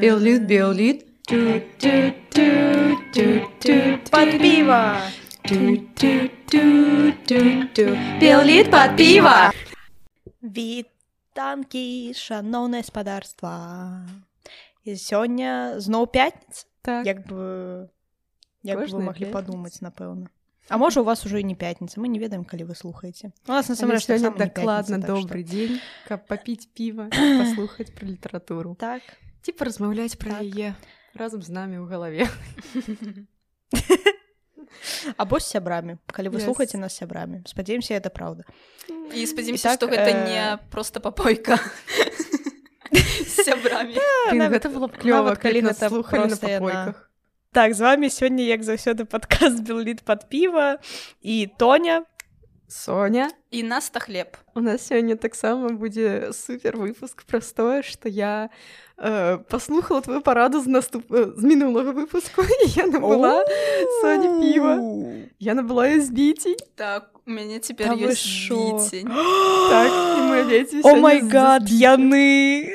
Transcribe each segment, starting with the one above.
Биолит, биолит. Под пиво! Біоліт пад піва. Вітанкі, шановне спадарства. І сёння зноў пятніца, Так. як бы як бы вы Кожная маглі пятніца. падумаць, напэўна. А можа, у вас ужо і не пятніца, мы не ведаем, калі вы слухаеце. У нас насамрэч сёння дакладна так добры дзень, каб папіць піва, паслухаць пра літаратуру. што- Так. Ці паразмаўляць пра Так. яе разам з намі ў галаве. Або з сябрамі, калі вы Yes. слухаеце нас сябрамі. Спадзяемся, это праўда. І спадзяемся, Итак, што гэта э, не проста папойка з сябрамі. Гэта было б клёва, калі гэта слухалі на папойках. Так, з вами сёння, як заўсёды падкаст Белліт пад піва і Тоня. Соня, І нас та хлеб. у нас сёння таксама будзе супер выпуск пра тое, што я э, паслухала твою параду з наступ э, з мінулага выпуску я набыла Соня піва. Я набыла і збіцень. Так, у мяне цяпер Та вы ёсць шо? біцень. Так, і мы абедзве О май гад, яны!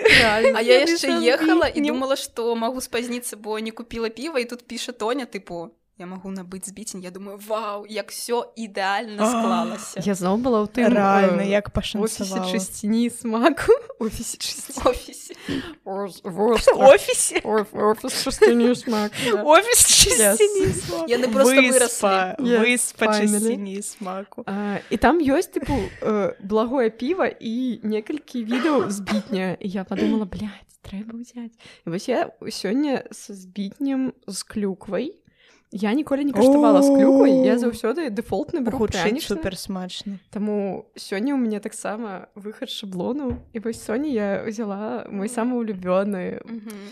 А я яшчэ ехала і збітнем. думала, што магу спазніцца, бо не купіла піва і тут піша Тоня тыпу я магу набыць збіцень. Я думаю, вау, як все ідэальна склалася. Я зноў была ў тым Рэальна, як пашанцавала. чысціні смаку офісе офісе. Офісе? Яны проста Выспа, чысціні смаку. А, і там ёсць тыпу э, благое піва і некалькі відаў збітня я подумала блядь, трэба ўзяць вось я сёння са збітнем з клюквай я ніколі не каштавала з клюквай я заўсёды дэфолтны прянічны. супер смачна. Таму сёння ў мяне таксама выхад шаблону і вось сёння я ўзяла мой самы улюбёны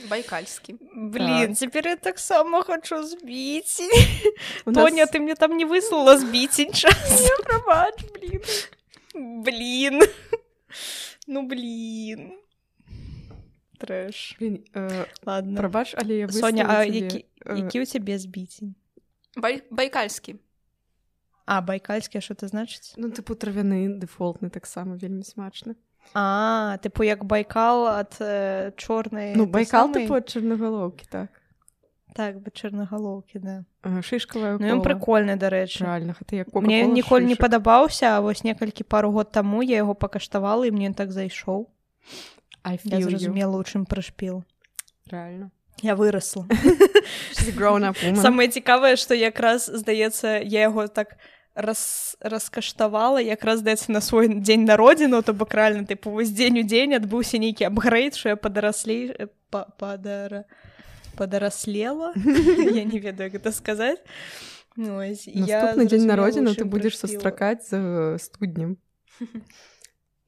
Байкальскі. Блін, цяпер я таксама хачу збіць. Тоня, ты мне там не выслала збіцень час. прабач блин Блін. Ну блін. Трэш. э, Ладно. прабач але я Соня, а які, які ў цябе збіцень? Бай... Байкальскі. А, байкальскі, а што это значыць? ну тыпу травяны дэфолтны таксама вельмі смачны А, тыпу як байкал ад э, чорнай ну байкал самай? тыпу чарнагалоўкі так Так, бы чарнагалоўкі, да. Э, шишкавая Ну ён прыкольны, дарэчы. реально гэта як Мне ніколі не падабаўся, а вось некалькі пару год таму я яго пакаштавала і мне ён так зайшоў. I Я feel you. зразумела, у чым прышпіл. реально Я вырасла. She's a grown up woman. Самае цікавае, што якраз здаецца, я яго так раз, раскаштавала якраз здаецца на свой дзень народзіну, то бок рэальна тыпу вось дзень у дзень адбыўся нейкі абгрейд, што я падараслей э, па- падара падараслела. я не ведаю, гэта сказаць. Ну, я дзень народзіну ты будзеш сустракаць за студнем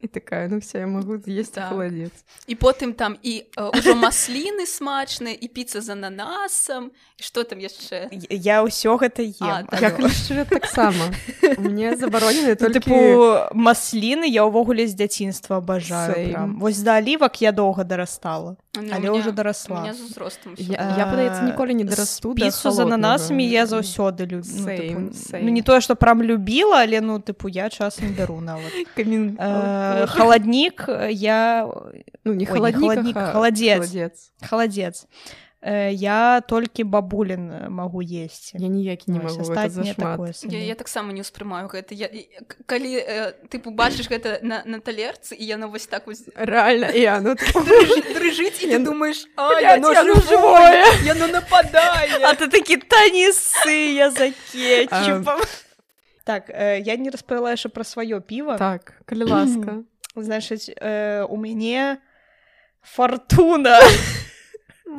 і такая ну все я могу з'есці Так. халадзец І потым там і э, ўжо масліны смачныя і піца з ананасам і што там яшчэ Я ўсё гэта ем. так. таксама мне забаронены Ну, толькі тыпу масліны я ўвогуле з дзяцінства абажаю вось да алівак я доўга дарастала Ну, але ўжо дарасла. Я- я, падаецца, ніколі не дарасту да піцу з ананасамі я заўсёды люблю ну, Same, тыпу, same. ну не тое што прям любіла але ну тыпу я часам бяру нават камін Э, халаднік я ну не ой, не халаднік халаднік, а халадзец. халадзец. халадзец Э, я толькі бабулін магу есці я ніякі не магу Я, я таксама не ўспрымаю гэта я, калі э, тыпу бачыш гэта на, на талерцы і яно вось так вось реально я ну дрыжыць, і ты Яно- думаеш а Блядь, яно жывое яно нападае А ты такі танісы я за кетчупам так э, я не распавяла яшчэ пра сваё піва так калі ласка значыць э, у мяне фортуна.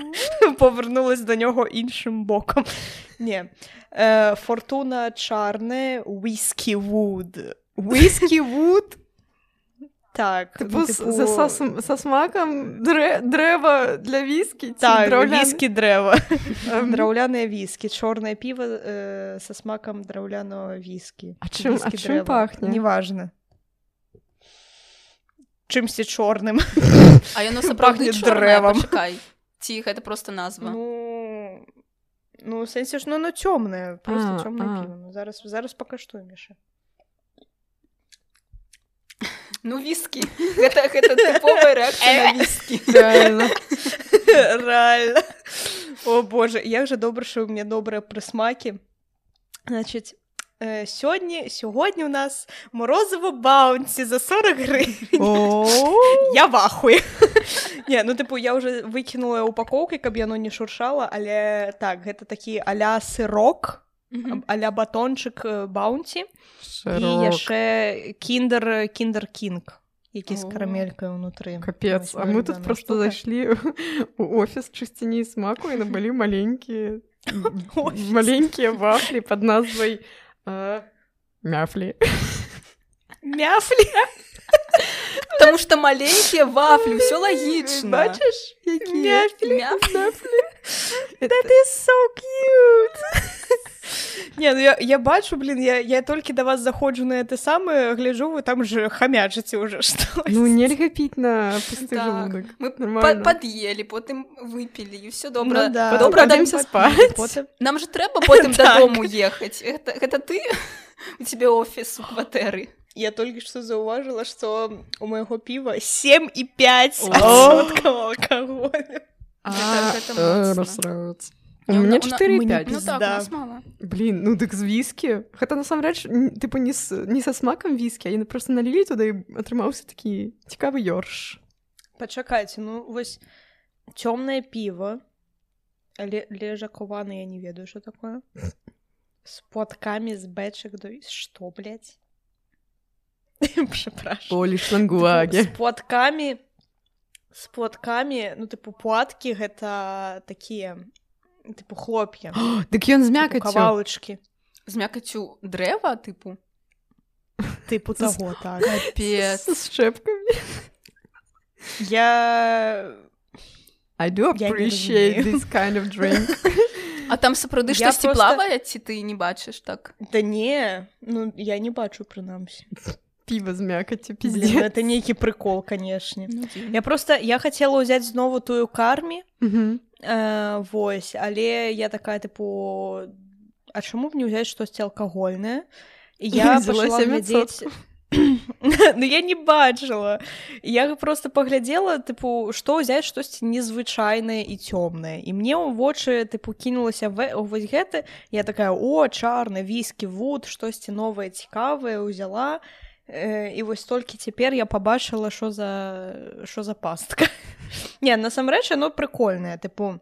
Повернулась до нього іншим боком. Не э, фортуна чарне whisky wood. Whisky Wood так Типу, ну, з- типу, за сос- со смаком дре- древа для віскі так, драўляны? віскі дрэва драўляныя віскі чорнае піва э, са смакам драўляного віскі А чым- а Віскі чым дрэва. пахне? неважна чымсьці чорным А яно сапраўды Пахне чорнае, дрэвам. пачакай ці гэта просто назва Ну, ну сэнсе ж ну, ну цёмнае просто А, а. піва ну, зараз зараз пакаштуем яшчэ Ну віскі гэта, гэта тыповая рэакцыя віскі Реально. Реально. О боже, як же добре, що у мене добрі присмаки. Значить, е, сьогодні, у нас морозиво баунсі за 40 гривень. О, Я в ахуї. Ні, ну типу, я вже викинула упаковки, каб яно не шуршало, але так, гэта такі аля сирок, Мгм. аля батончик е, баунті, і яшчэ кіндер, кіндер кінг, який з О. карамелькою внутрі. Капец, а мы тут любимая просто штука. зашли в офис частини и смаку и набыли маленькие Офис. маленькие вафли под назвой э, мяфли. Мяфлі. Маленькие вафли, все логично. Бачишь, какие? Мяфлі. Мяфли. That is so cute. Не, ну я, я бачу, блін, я, я тільки до вас заходжу на те саме, гляжу, ви там же хамячите уже щось. Ну, нельзя пить на пустый Так, желудок. Мы по- Нормально. подъели, потом выпили, и все Ну добре. да. Пойдемте так, спать. Потім... Нам же треба потім Так. додому їхати. Это, это ты? У тебя офис у квартири. Я тільки що зауважила, що у моєго пива 7,5 О. відсотків алкоголю. А, это э. У меня меня- 4,5. Ну так, у Да. нас мало. Блин, ну так з виски. Хотя на самом деле, н- типу, не, с, не со смаком виски, а вони просто налили туди і отримався такий цікавий йорш. Почекайте, ну ось темное пиво, ле- лежаковане, я не ведаю, что такое. С платками, с бэчек, да и что, блядь? Олі Типу, шлангуаги. З платками, з платками, ну, типу, платки гэта такія, типу, хлоп'я, Так ён з типу, мякаццю. кавалочки, З м'якотю дерева, типу. типу З- того, так. Капець. З щепками. Я... I do appreciate this kind of drink. А там сапраўды штосьці просто- плавае, ці ты не бачыш так? Да не, ну, я не бачу, прынамсі. Пиво з мякаццю, Блин, пиздец. это нейкі прикол, конечно. Ну, Я просто, я хотела ўзяць знову тую кармі, Мгм. э, вось, але я такая, типу, а чаму б не ўзяць штосьці алкагольнае? І я Взяла пачала 7%. глядзець... ну я не бачыла. Я просто паглядзела, типу, што ўзяць штосьці незвычайнае і цёмнае. І мне ў вочы, типу, кінулася ве- вось гэты, я такая, о, чарны, віскі, вуд, штосьці новае, цікавае, ўзяла. Э, І вось толькі цяпер я пабачыла, што за што за пастка. Не, насамрэч яно прыкольнае, тыпу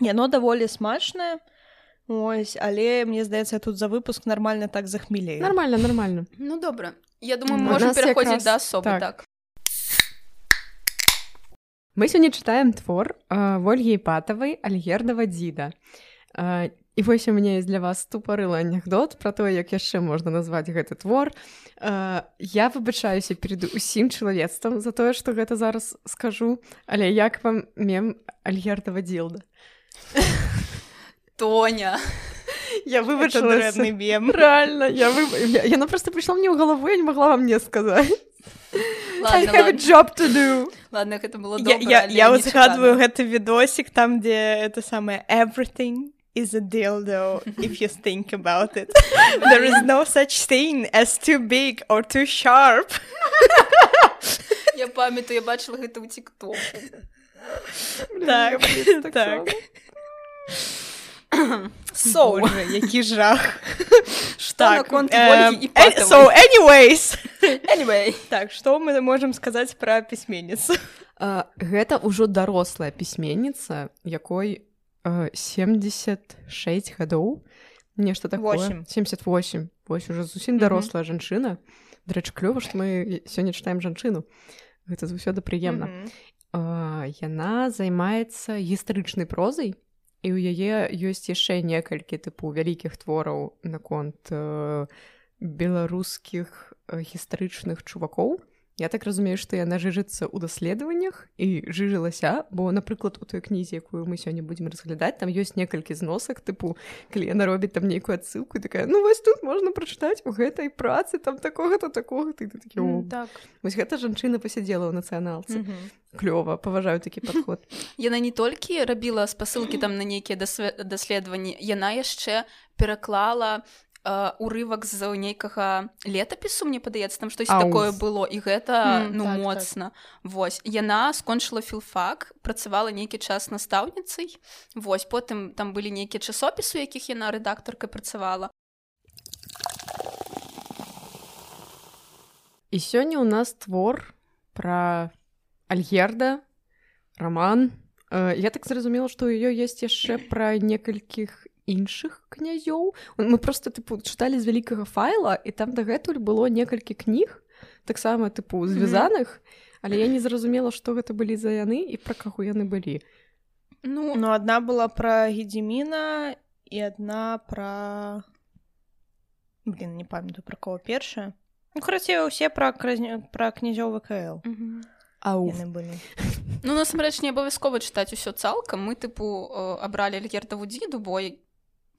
яно даволі смачнае. Ось, але мне здаецца, я тут за выпуск нармальна так захмелею. Нормально, нормально. Ну добра. Я думаю, нас пераходзіць да асобы так. так. Мы сёння чытаем твор э, Вольгі Іпатавай Альгердава дзіда. Э, і вось у мяне есть для вас тупарылы анекдот пра тое, як яшчэ можна назваць гэты твор. Э, я выбачаюся перед усім чалавецтвам за тое, што гэта зараз скажу, але як вам мем Альгердава дзілда. Тоня. Я выбачылася. мем. Реально, я вы... я, яна просто пришла мне в голову, я не могла вам не сказать. I Ладно, have a ладно. job to do. Ладно, гэта было Я, добра, я, я вот нечакана. згадваю гэты відосик там, дзе это самае everything is a dildo if you think about it. There is no such thing as too big or too sharp. Я памятаю, я бачыла гэта ў тиктоку. Так, так так. So, Боже, які жах. што на конт эм, Вольгі э, Іпатавай? So, anyways. Anyway. Так, што мы можам сказаць пра пісьменніцу? А, гэта ўжо дарослая пісьменніца, якой э, 76 гадоў, нешта такое. Восемь. 78. Вось уже зусім дарослая жанчына. Дарэчы, клёва, што мы сёння чытаем жанчыну. Гэта заўсёды прыемна. Мгм. А, яна займаецца гістарычнай прозай і ў яе ёсць яшчэ некалькі тыпу вялікіх твораў наконт э, беларускіх э, гістарычных чувакоў Я так разумею што яна жыжыцца ў даследаваннях і жыжылася бо напрыклад у той кнізе якую мы сёння будзем разглядаць там ёсць некалькі зносак тыпу калі яна робіць там нейкую адсылку такая ну вось тут можна прачытаць у гэтай працы там такога-то такога ты, ты такі, «О, Так. вось гэта жанчына пасядзела ў нацыяналцы Мгм. клёва паважаю такі падход. Яна не толькі рабіла спасылкі там на нейкія даследаванні, яна яшчэ пераклала урывак з нейкага летапісу мне падаецца там штось такое было і гэта М, ну так, так. моцна Вось. Яна скончыла філфак працавала нейкі час настаўніцай. Вось потым там былі нейкія часопісы якіх яна рэдактаркай працавала. І сёння ў нас твор пра Альгерда, раман. Э, Я так зразумела, што ў ёй ёсць яшчэ пра некалькіх іншых князёў. Мы просто тыпу чыталі з вялікага файла і там дагэтуль было некалькі кніг, таксама тыпу звязаных, але я не зразумела, што гэта былі за яны і пра каго яны былі. Ну Ну адна была пра гедзіміна і адна пра блин не памятаю пра кого першая ну карацей усе пра кразня... пра князёў вКл мгм. Ау. яны былі Ну насамрэч не абавязкова чытаць усё цалкам мы тыпу э, абралі альгердаву дзіду бо я-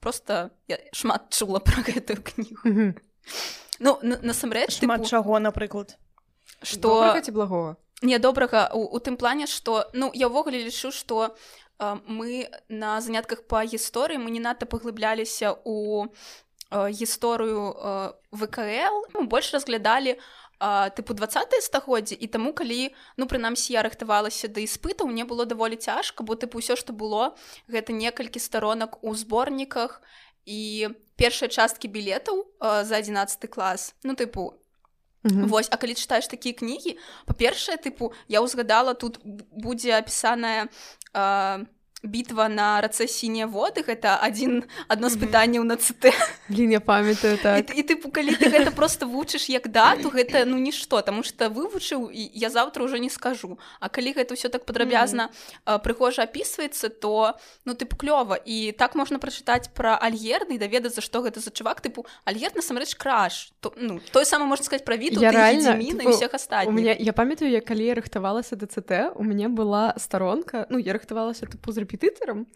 просто я шмат чула пра гэтую кнігу Мгм. Ну на- насамрэч шмат тыпу, чаго напрыклад што Добрага ці благога? не добрага у, у тым плане што ну я ўвогуле лічу што э, мы на занятках па гісторыі мы не надта паглыбляліся у э, гісторыю э, ВКЛ мы больш разглядалі э, тыпу 20 стагоддзя і таму калі ну прынамсі я рыхтавалася да іспытаў мне было даволі цяжка бо тыпу ўсё што было гэта некалькі старонак у зборніках і першыя часткі білетаў э, за 11 клас ну тыпу Мгм. Вось, а калі чытаеш такія кнігі па-першае тыпу я ўзгадала тут будзе апісаная э, бітва на рацэ сінія воды гэта адзін адно з пытанняў на ЦТ Блін, я памятаю і, так. і тыпу калі ты гэта просто вучыш як дату гэта ну нішто таму што вывучыў і я заўтра ўжо не скажу. А калі гэта ўсё так падрабязна прыгожа апісваецца то ну тыпу клёва і так можна прачытаць пра альгерды і даведацца што гэта за чувак тыпу альгерд насамрэч краш то, ну тое сама можна сказаць пра віду Я і ўсіх У астатніх меня я памятаю я калі я рыхтавалася да ЦТ у мяне была старонка ну я рыхтавалася тыпу з рэпетытарам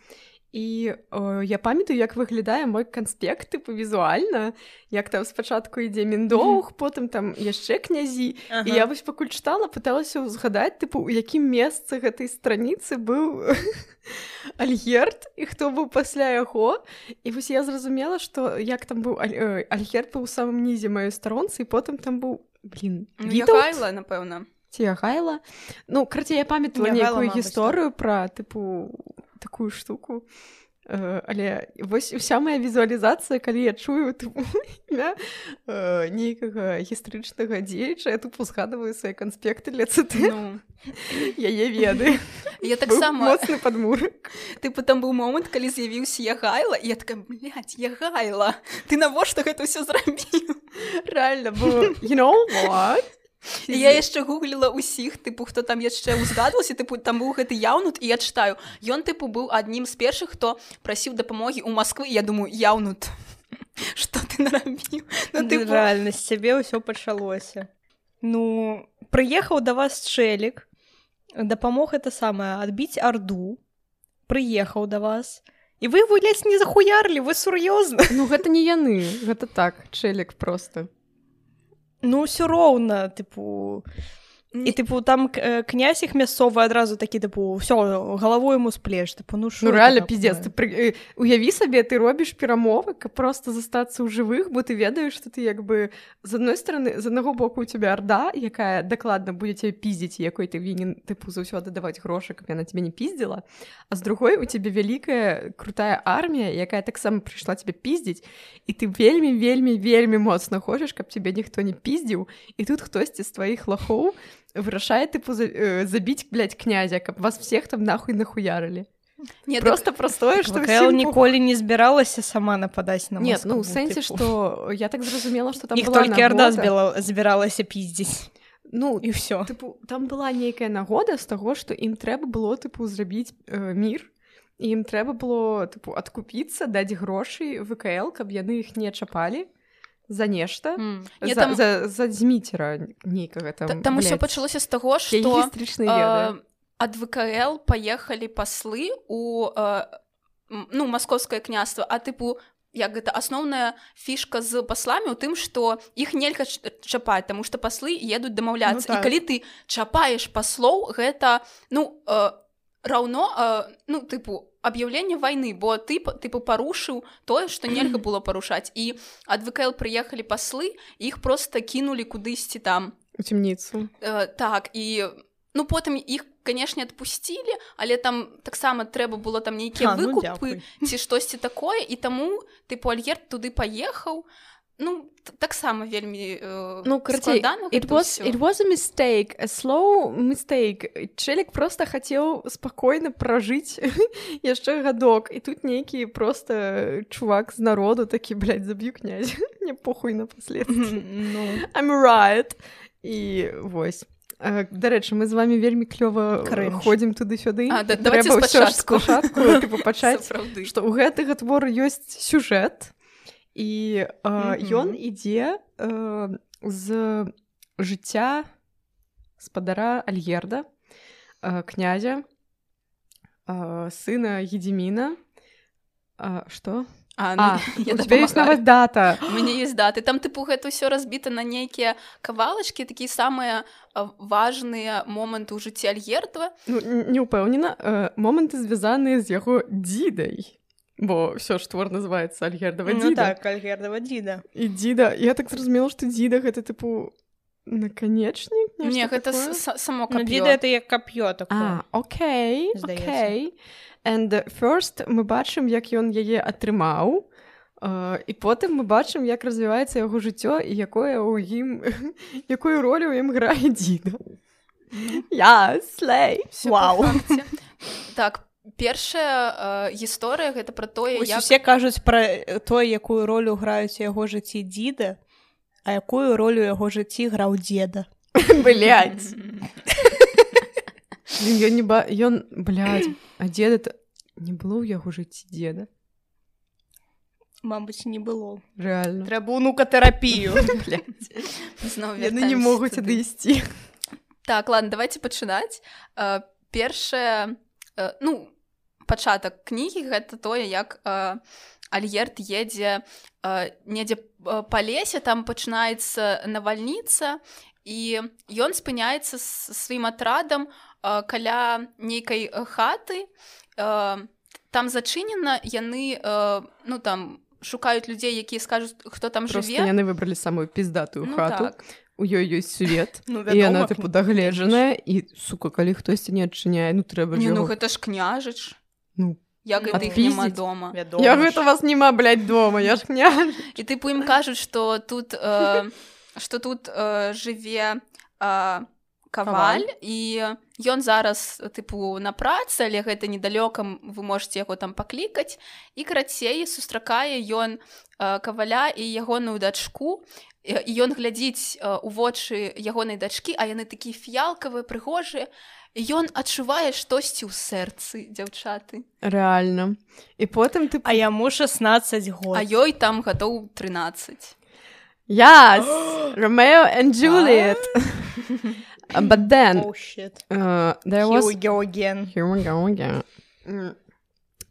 і о, я памятаю як выглядае мой канспект тыпу візуальна. Як там спачатку ідзе міндоўг потым там яшчэ князі. Ага. і я вось пакуль чытала пыталася ўзгадаць тыпу у якім месцы гэтай страніцы быў альгерд і хто быў пасля яго. І вось я зразумела што як там быў Аль- э, альгерд быў у самым нізе маёй старонцы і потым там быў блин Вітаўла, напэўна ці гайла. Ну краце я памятала Ягайла, нейкую гісторыю пра тыпу такую штуку. Э, але вось уся моя візуалізацыя калі я чую імя э, нейкага гістарычнага дзеяча я тупо згадываю свае канспекты для ЦТ ну, яе веды. Я таксама. моцны падмурак. Тыпу там быў момант калі з'явіўся ягайла і я такая блядь, ягайла ты навошта гэта ўсё зрабіў? Рэальна you know what І я яшчэ гугліла ўсіх тыпу хто там яшчэ ўзгадваўся тыпу там быў гэты яўнут і я чытаю ён тыпу быў аднім з першых хто прасіў дапамогі ў Масквы я думаю яўнут что ты нарабіў ну, ты рэальна з цябе ўсё пачалося ну прыехаў да вас чэлік дапамог это самае адбіць арду прыехаў да вас. І вы выляць не захуярлі вы сур'ёзна ну гэта не яны гэта так чэлік просто ну ўсё роўна тыпу і тыпу там э, князь іх мясцовы адразу такі тыпу ўсё галавой яму сплеш тыпу ну Ну такое? пиздец ты пры... э, уяві сабе ты робіш перамовы каб просто застацца ў жывых бо ты ведаеш што ты як бы з адной стороны з аднаго боку у тебя арда якая дакладна будзе тебе пиздзіць якой ты вінен тыпу заўсёды даваць грошы каб яна тебе не пиздзіла а з другой у тебе вялікая крутая армія якая таксама прыйшла тебе пиздзіць і ты вельмі вельмі вельмі моцна хочаш каб тебе ніхто не пиздзіў і тут хтосьці з тваіх лахоў вырашае тыпу за, э, забіць блядь, князя каб вас всех там нахуй нахуярылі не, так, просто простое что ВКЛ ніколі не збіралася сама нападаць на нет ну у сэнсе что я так зразумела что там толькі арда збіла збіралася пиздзіць ну і ўсё тыпу там была нейкая нагода з таго што ім трэба было тыпу зрабіць э, мір ім трэба было тыпу адкупіцца даць грошай ВКЛ каб яны іх не чапалі за нешта М. Не, за, там, за, за дзміцера нейкага там та- там усё пачалося з таго што гістарычна ведаю. э, ад ВКЛ паехалі паслы у э, ну маскоўскае княства а тыпу як гэта асноўная фішка з пасламі ў тым што іх нельга чапаць таму што паслы едуць дамаўляцца Ну і так. калі ты чапаеш паслоў гэта ну э, раўно э, ну тыпу аб'яўленне вайны бо ты тыпу парушыў тое што нельга было парушаць і ад вКл прыехалі паслы іх просто кінулі кудысьці там. У цемніцу э, так і ну потым іх канешне адпусцілі але там таксама трэба было там нейкія А, ну, выкупы дзякуй. ці штосьці такое і таму тыпу альгерт туды паехаў ну таксама вельмі э, Ну, складана it was, it was a mistake, a slow mistake. Челік просто хацеў спакойна пражыць яшчэ гадок. І тут нейкі просто чувак з народу такі, блядь, заб'ю князь. Не похуй на последствия. ну I'm right. І вось. Дарэчы, мы з вами вельмі клёва ходзім туды-сюды. Пачаць што ў гэтага твору ёсць сюжэт і э, ён ідзе э, з жыцця спадара альгерда э, князя э, сына гедзіміна что? А, ну, а, я у тебя дапамагаю. нават дата. У мяне есть даты там тыпу гэта ўсё разбіта на нейкія кавалачкі такія самыя а, важныя моманты ў жыцці альгердва ну, не ўпэўнена э, моманты звязаныя з яго дзідай бо ўсё ж твор называется альгердава ну так альгердова дзіда і дзіда я так зразумела што дзіда гэта тыпу наканечнік не нешта гэта само ну дзіда это як кап'ё такое А, окей, окей. And first мы бачым, як ён яе атрымаў. Uh, і потым мы бачым, як развіваецца яго жыццё і якое ў ім якую ролю ў ім грае дзіда. Я слей. Всё па факце. так першая э, гісторыя гэта пра тое Ось як усе кажуць пра э, тое якую ролю граюць у яго жыцці дзіда а якую ролю ў яго жыцці граў дзеда Блядь. Ён не ба... ён, блядь, а дзеда не было ў яго жыцці дзеда. Мабыць не было Рэальна. трэба унукатэрапію Блядь. зноў Яны не могуць адысці. так ладно давайте пачынаць э, першае э, ну пачатак кнігі гэта тое як э, альгерт едзе э, недзе э, па лесе там пачынаецца навальніца і ён спыняецца з сваім атрадам э, каля нейкай хаты э, там зачынена яны э, ну там шукаюць людзей якія скажуць хто там Просто жыве яны выбралі самую піздатую ну, хату. так. у ёй ёсць свет ну і яна тыпу дагледжаная і сука калі хтосьці не адчыняе ну трэба ж Не, ну гэта ж княжыч Ну, як гэта іх няма дома. Вядома я гэта вас няма блядь, дома я ж кня і тыпу ім кажуць што тут э, што тут э, жыве э, каваль і ён зараз тыпу на працы але гэта недалёка м- вы можете яго там паклікаць і карацей сустракае ён э, каваля і ягоную дачку. І і ён глядзіць э, у вочы ягонай дачкі а яны такія фіялкавыя прыгожыя ён адчувае штосьці ў сэрцы дзяўчаты рэальна і потым ты а яму 16 год. А ёй там гадоў 13 yes Romeo and Juliet but then Oh, shit. uh, there Here was we go again. Here we go again.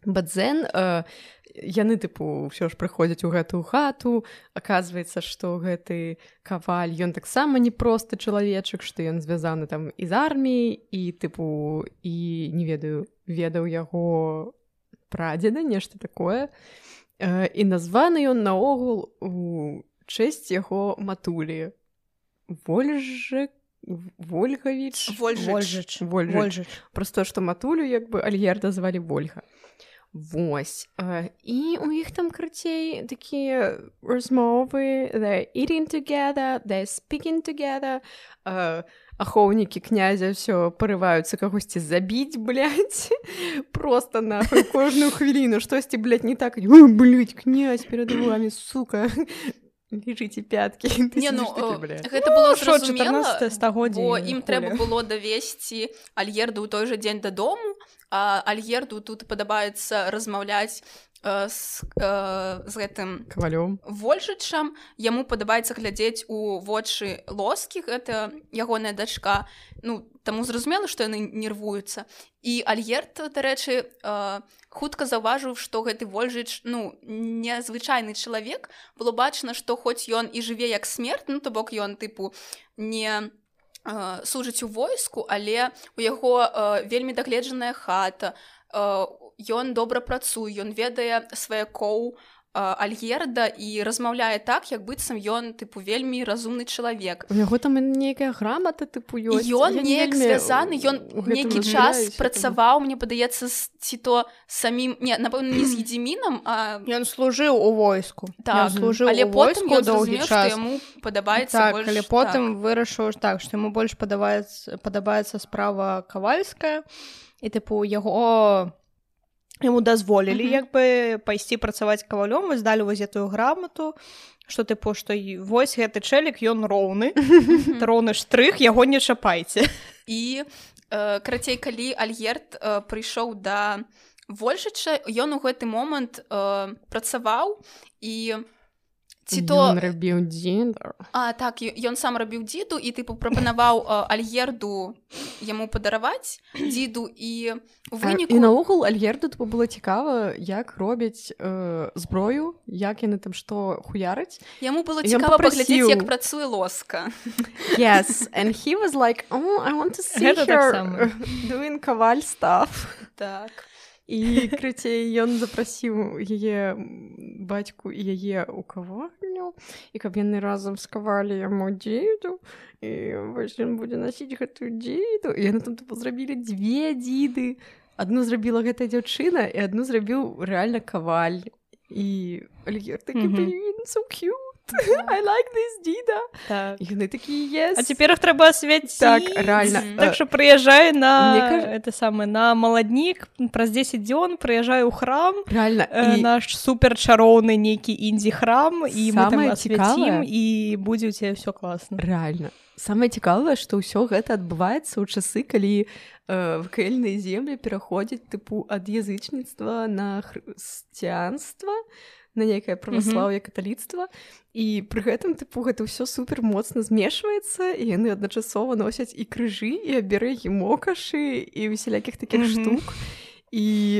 But then uh, яны тыпу ўсё ж прыходзяць у гэтую хату аказваецца што гэты каваль ён таксама не просты чалавечак што ён звязаны там і з арміяй і тыпу і не ведаю ведаў яго прадзеда нешта такое э, і названы ён наогул у чэсць яго матулі вольжы вольгавіч Вольжыч. Вольжыч. Вольжыч. просто што матулю як бы альгерда звалі ольга Вось. Э, і у іх там крыцей такія размовы they eating together they speaking together. Э, ахоўнікі князя ўсё парываюцца кагосьці забіць блядь, просто на кожную хвіліну штосьці блядь, не так? Блядь, князь перад вами сука. Лежыце пяткі Не, ну, э, гэта было Шо, зразумела 14 стагоддзе ім трэба было давесці альгерду ў той жа дзень дадому а альгерду тут падабаецца размаўляць э, з, э, з гэтым кавалём вольжычам яму падабаецца глядзець у вочы лоскі гэта ягоная дачка ну таму зразумела што яны нервуюцца і альгерт дарэчы э, хутка заўважыў што гэты вольжыч ну незвычайны чалавек. Было бачна што хоць ён і жыве як смерт ну то бок ён тыпу не служыць у войску але у яго э, вельмі дагледжаная хата ён добра працуе ён ведае сваякоў альгерда і размаўляе так як быццам ён тыпу вельмі разумны чалавек. У яго там нейкая грамата тыпу ёсць. ён неяк звязаны ён нейкі час працаваў мне падаецца ці то самім не напэўна не з едзімінам а ён служыў у войску. Так служыў але войску доўгі час. яму падабаецца так, больш, але потым так. вырашыў так што яму больш падабаецца падабаецца справа кавальская. І тыпу яго яму дазволілі Мгм. як бы пайсці працаваць кавалём і здалі вось гэтую грамату што тыпу што і вось гэты чэлік ён роўны роўны штрых яго не чапайце і э, карацей калі альгерт э, прыйшоў да вольшача ён у гэты момант э, працаваў і ці то рабіў дзень а так ён сам рабіў дзіду і тыпу прапанаваў э, альгерду яму падараваць дзіду і выніку і наогул альгерду тупо было цікава як робяць э, зброю як яны там што хуяраць яму было цікава паглядзець як працуе лоска. Yes and he was like oh, I want to see Гэта her doing каваль stuff. Так і крыцей ён запрасіў яе бацьку і яе ў каварню і каб яны разам скавалі яму дзеду і вось ён будзе насіць гэтую дзеду і яны там зрабілі дзве дзіды адну зрабіла гэтая дзяўчына і адну зрабіў рэальна каваль і Альгер такі Мгм. блин so cute I like this дзіда так. яны такі yes а цяпер іх трэба асвяціць так рэальна Мгм. так што прыязджай на Мне это самы на маладнік праз 10 дзён прыязджаю ў храм рэальна э, і наш супер чароўны нейкі індзі храм і цікавае- і будзе у цябе ўсё класна Рэальна. Самае цікавае, што ўсё гэта адбываецца ў часы, калі э, вКльныя землі пераходзяць тыпу ад язычніцтва на хрысціянства на нейкае праваслаўе каталіцтва і пры гэтым тыпу гэта ўсё супер моцна змешваецца і яны адначасова носяць і крыжы і аберэгі мокашы і усялякіх такіх Мгм. штук. і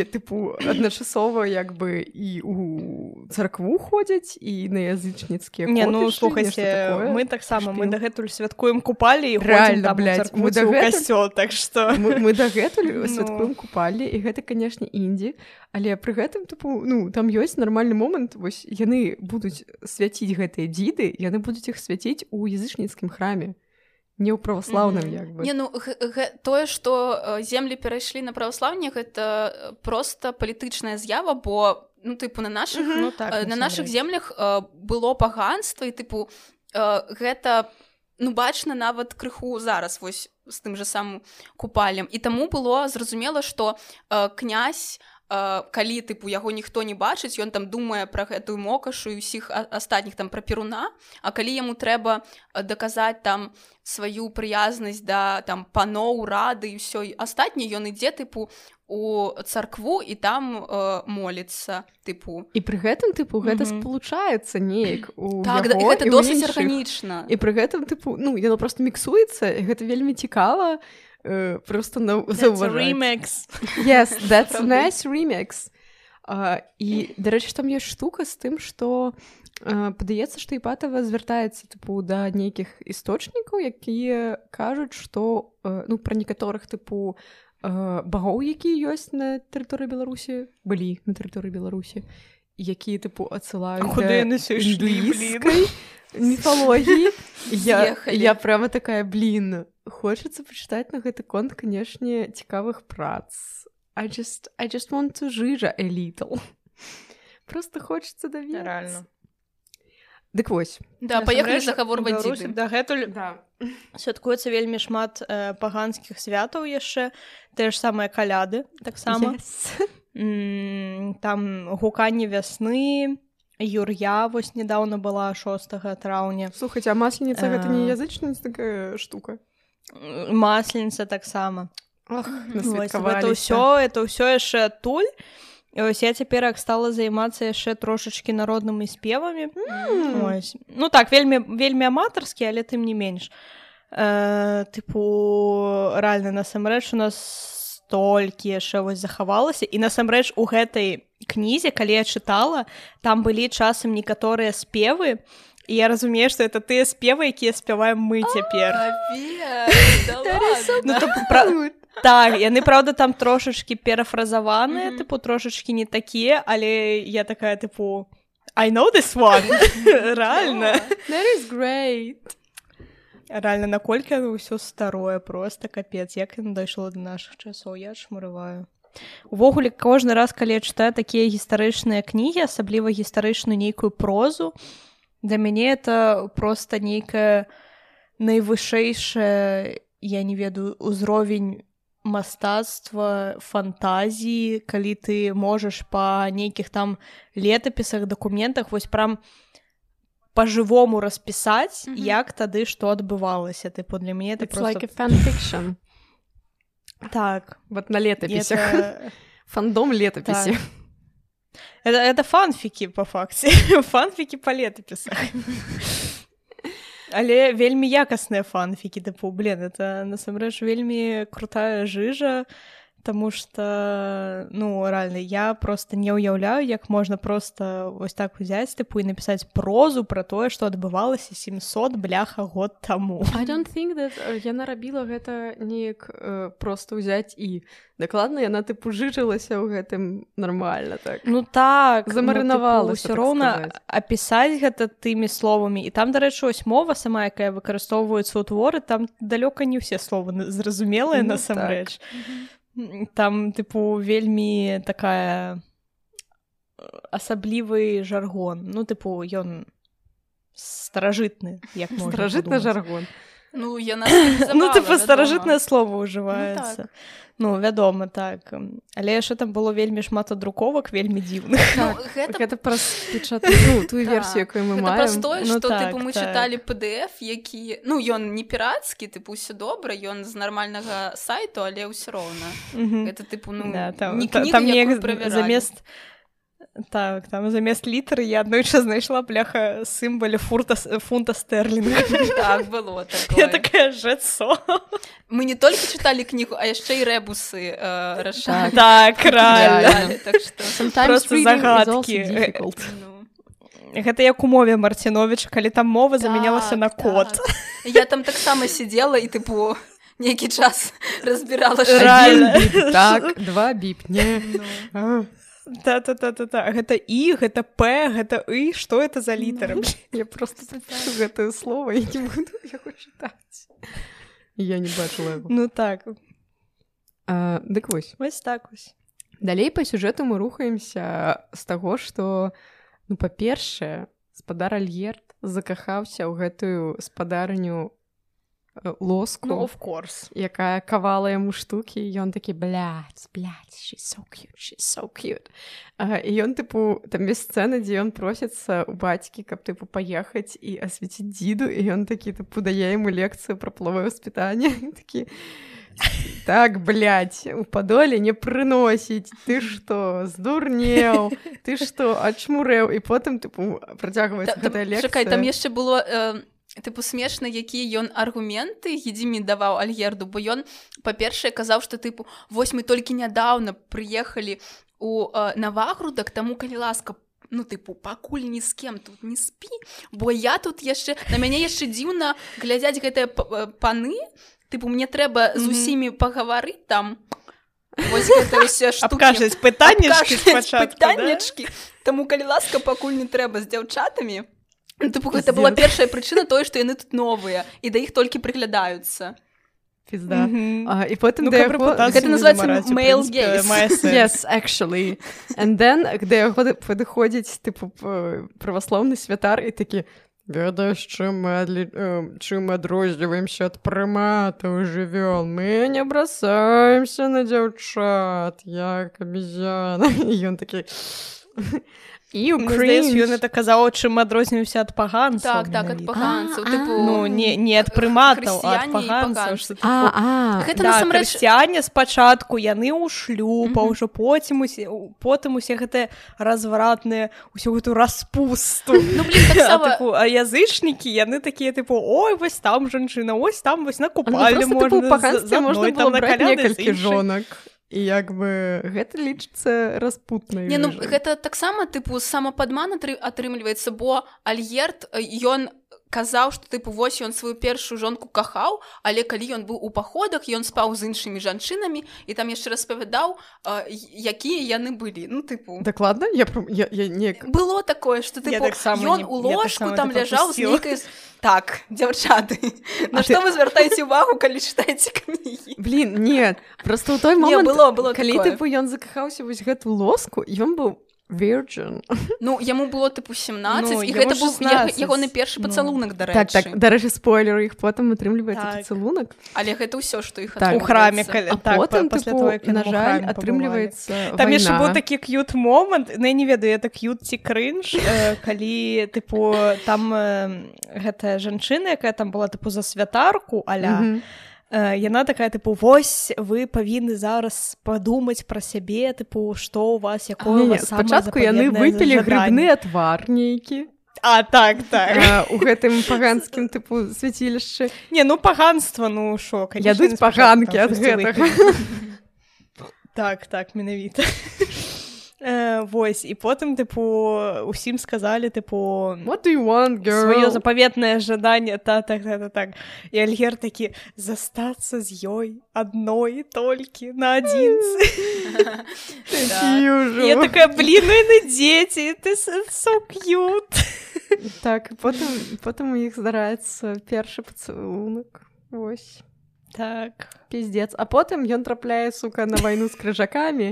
тыпу адначасова як бы і у царкву ходзяць і на язычніцкія Не ну слухайце мы таксама мы Шпіл. дагэтуль святкуем купалі і Рэальна, мы дагэтуль- так што мы, мы дагэтуль Ну. святкуем купалі і гэта канешне індзі але пры гэтым тупу ну там ёсць нармальны момант вось яны будуць свяціць гэтыя дзіды яны будуць іх свяціць у язычніцкім храме не ў праваслаўным Мгм. як бы Не ну тое што э, землі перайшлі на праваслаўне гэта э, проста палітычная з'ява бо ну тыпу на нашых ну так э, на нашых насамрэч. землях было паганства і тыпу гэта ну бачна нават крыху зараз вось з тым же самым купалем і таму было зразумела што князь калі тыпу яго ніхто не бачыць ён там думае пра гэтую мокашу і ўсіх астатніх там пра перуна А калі яму трэба даказаць там сваю прыязнасць да там паноў рады і ўсё астатняе ён ідзе тыпу у царкву і там э, моліцца тыпу. І пры гэтым тыпу гэта Мгм. спалучаецца неяк так да, і яго гэта і ў досыць арганічна. І пры гэтым тыпу ну яно просто міксуецца і гэта вельмі цікава э, просто на That's заўважаць. remix. Yes that's nice remix. Uh, і дарэчы там ёсць штука з тым што uh, падаецца што іпатава звяртаецца тыпу да нейкіх істочнікаў якія кажуць што uh, ну пра некаторых тыпу uh, багоў якія ёсць на тэрыторыі беларусі былі на тэрыторыі беларусі якія тыпу адсылаюць міфалогіі я, я прямо такая блин хочацца пачытаць на гэты конт канешне цікавых прац I just, I just want to жыжа a little просто хочацца даведацца Рэальна. Дык вось. Да паехалі загаворваць дагэтуль да. святкуецца вельмі шмат э, паганскіх святаў яшчэ. Тыя ж самыя каляды таксама. Yes. М, там гуканне вясны. Юр'я вось недавно была 6 траўня. Слухайте а масленіца гэта не язычніца такая штука М, масленіца таксама гэта ўсё это ўсё яшчэ адтуль ось я цяпер як стала займацца яшчэ трошачкі народнымі спевамі. Ось. ну так вельмі вельмі аматарскі але тым не менш. Э, тыпу рэальна насамрэч у нас столькі яшчэ вось захавалася. І насамрэч у гэтай кнізе калі я чытала там былі часам некаторыя спевы і я разумею што это тыя спевы якія спяваем мы цяпер ну, то, так яны праўда там трошачки перафразаваныя тыпу трошачки не такія але я такая тыпу I know this one реально. That is great. реально наколькі ўсё старое просто капец. Як яно дайшло до наших часоў я шмарываю увогуле кожны раз калі я чытаю такія гістарычныя кнігі асабліва гістарычную нейкую прозу для мяне это просто нейкая найвышэйшая я не ведаю узровень мастацтва фантазіі калі ты можаш па нейкіх там летапісах дакументах вось прям по-жывому распісаць Мгм. як тады што адбывалася тыпу для мяне это It's просто like fanfiction. так Вот на і летописях. это... Фандом летописи. Это это фанфікі по факце фанфікі по летапісах але вельмі якасныя фанфікі тыпу блин это насамрэч вельмі крутая жыжа Таму что ну рэальна я просто не ўяўляю як можна просто вось так узяць тыпу і напісаць прозу пра тое што адбывалася 700 бляха год таму I don't think that э, яна рабіла гэта неяк э, просто ўзяць і дакладна яна тыпу жыжылася ў гэтым нармальна так. Ну так Замарынавалася, ўсё так роўна апісаць гэта тымі словамі і там дарэчы ось мова сама якая выкарыстоўваецца ў творы там далёка не ўсе словы на- зразумелыя Ну, насамрэч. М, там тыпу вельмі такая э, асаблівы жаргон. Ну тыпу ён старажытны як старажытны жаргон Ну яна ну тыпу старажытнае слово ўжываецца так. ну вядома так але яшчэ там было вельмі шмат адруковак вельмі дзіўных Ну, Так, гэта гэта праз печатную ну, тую Так. версію якую мы маем тое, Ну што так, тыпу мы так. чыталі PDF, які ну ён не пірацкі, тыпу ўсё добра, ён з нармальнага сайту, але ўсё роўна. Гэта тыпу ну Да, там, не кніга, там неяк замест так там замест літары я аднойчы знайшла бляха сімбалі фурта фунта стэрлінга так было я такое. такая жэцо Мы не толькі чыталі кнігу, а яшчэ і рэбусы э, рашалі. так реально Так Просто reading is also загадкі. difficult. ну, гэта як у мове марціновича калі там мова замянялася на так, код так. Я там таксама сидзела і тыпу нейкі час разбірала так два біп не Ну. Та та та та та гэта і гэта п гэта і што это за літары? Я просто запишу гэтае слово і не буду яго чытаць. Я не бачыла яго. Ну так. А, дык вось. Вось так вось. Далей па сюжэту мы рухаемся з таго што ну па-першае спадар альерт закахаўся ў гэтую спадарню лоску ну of course. якая кавала яму штукі ён такі блядь, блядь, she's so cute, she's so cute. А, і ён тыпу там ёсць сцэна дзе ён просіцца у бацькі каб тыпу паехаць і асвяціць дзіду і ён такі тыпу дае яму лекцыю пра плавое воспитанне такі так блядь, у падоле не прыносіць ты што здурнеў ты што ачмурэў і потым тыпу працягваецца Та- там- Чакай, там яшчэ было э, тыпу смешна які ён аргументы гідзімі даваў альгерду бо ён па-першае казаў што тыпу вось мы толькі нядаўна прыехалі у э, навагрудак таму калі ласка ну тыпу пакуль ні з кем тут не спі бо я тут яшчэ на мяне яшчэ дзіўна глядзяць гэтыя э, паны. Тыпу мне трэба з усімі пагаварыць там вось гэта ўсе штукі. Абкажаць пытаннечкі да? таму калі ласка пакуль не трэба з дзяўчатамі Ну, тыпу гэта была першая прычына тое што яны тут новыя і да іх толькі прыглядаюцца пізда Мгм. а, і потым Ну, да яго- Гэта gaze. мае сэнс. yes actually and then когда яго падыходзіць тыпу праваслаўны святар і такі ведаеш чым мы адлі... э, чым адрозніваемся ад прыматаў жывёл мы не бросаемся на дзяўчат як абезьяна і ён такі і ён это казаў чым адрозніваўся ад паганцаў так так ад паганцаў. А, тыпу ну не не ад прыматаў Гэта да, насамрэч хрысціяне спачатку яны ў шлюб а Мгм. ўжо потым усе потым усе гэтыя развратныя усю гэту распусту. Ну язычнікі яны такія тыпу ой вось там жанчына ось там вось на ну, у можна можна было браць некалькі жонак і як бы гэта лічыцца распутнай Не, ну гэта таксама тыпу самападман атры- атрымліваецца бо альерт э, ён казаў што тыпу вось ён сваю першую жонку кахаў але калі ён быў у паходах ён спаў з іншымі жанчынамі і там яшчэ распавядаў якія яны былі. Ну тыпу. Дакладна? Я, я, я не было такое что ты так ён у ложку там ляжаў з нейкай так дзяўчаты на што вы звяртаеце увагу калі чытаеце кнігі? Блин нет просто ў той момант было было калі тыпу ён закахаўся вось гэту лоску ён быў Virgin. Ну яму было тыпу 17 ну, і гэта быў ягоны першы пацалунак да так, так, дарэчы спойлеру іх потым атрымліваецца так. пацалунак але гэта ўсё што іх так. у храме калі, так, потым, тыпу, той, на жаль атрымліваецца там яшчэ быў такі к'ют момант на не ведаю это к'ют ці крынж э, калі тыпу там э, гэтая жанчына якая там была тыпу за святарку аля mm -hmm яна такая тыпу вось вы павінны зараз падумаць пра сябе тыпу што у вас якое спачатку яны выпілі грыбны отвар нейкі А так так. А, у гэтым паганскім тыпу свяцілішчы не ну паганства ну шок ядуць паганкі ад гэтага так так менавіта Э, вось і потым тыпу усім сказалі тыпу сваё запаветнае жаданне та так так, так, так. і альгер такі застацца з ёй адной толькі на адзінцы. Я такая бліны ну на дзеці ты сокют так потым потым у іх здараецца першы пацалунак восьось так. Пиздец. А потым ён трапляе сука на вайну з крыжакамі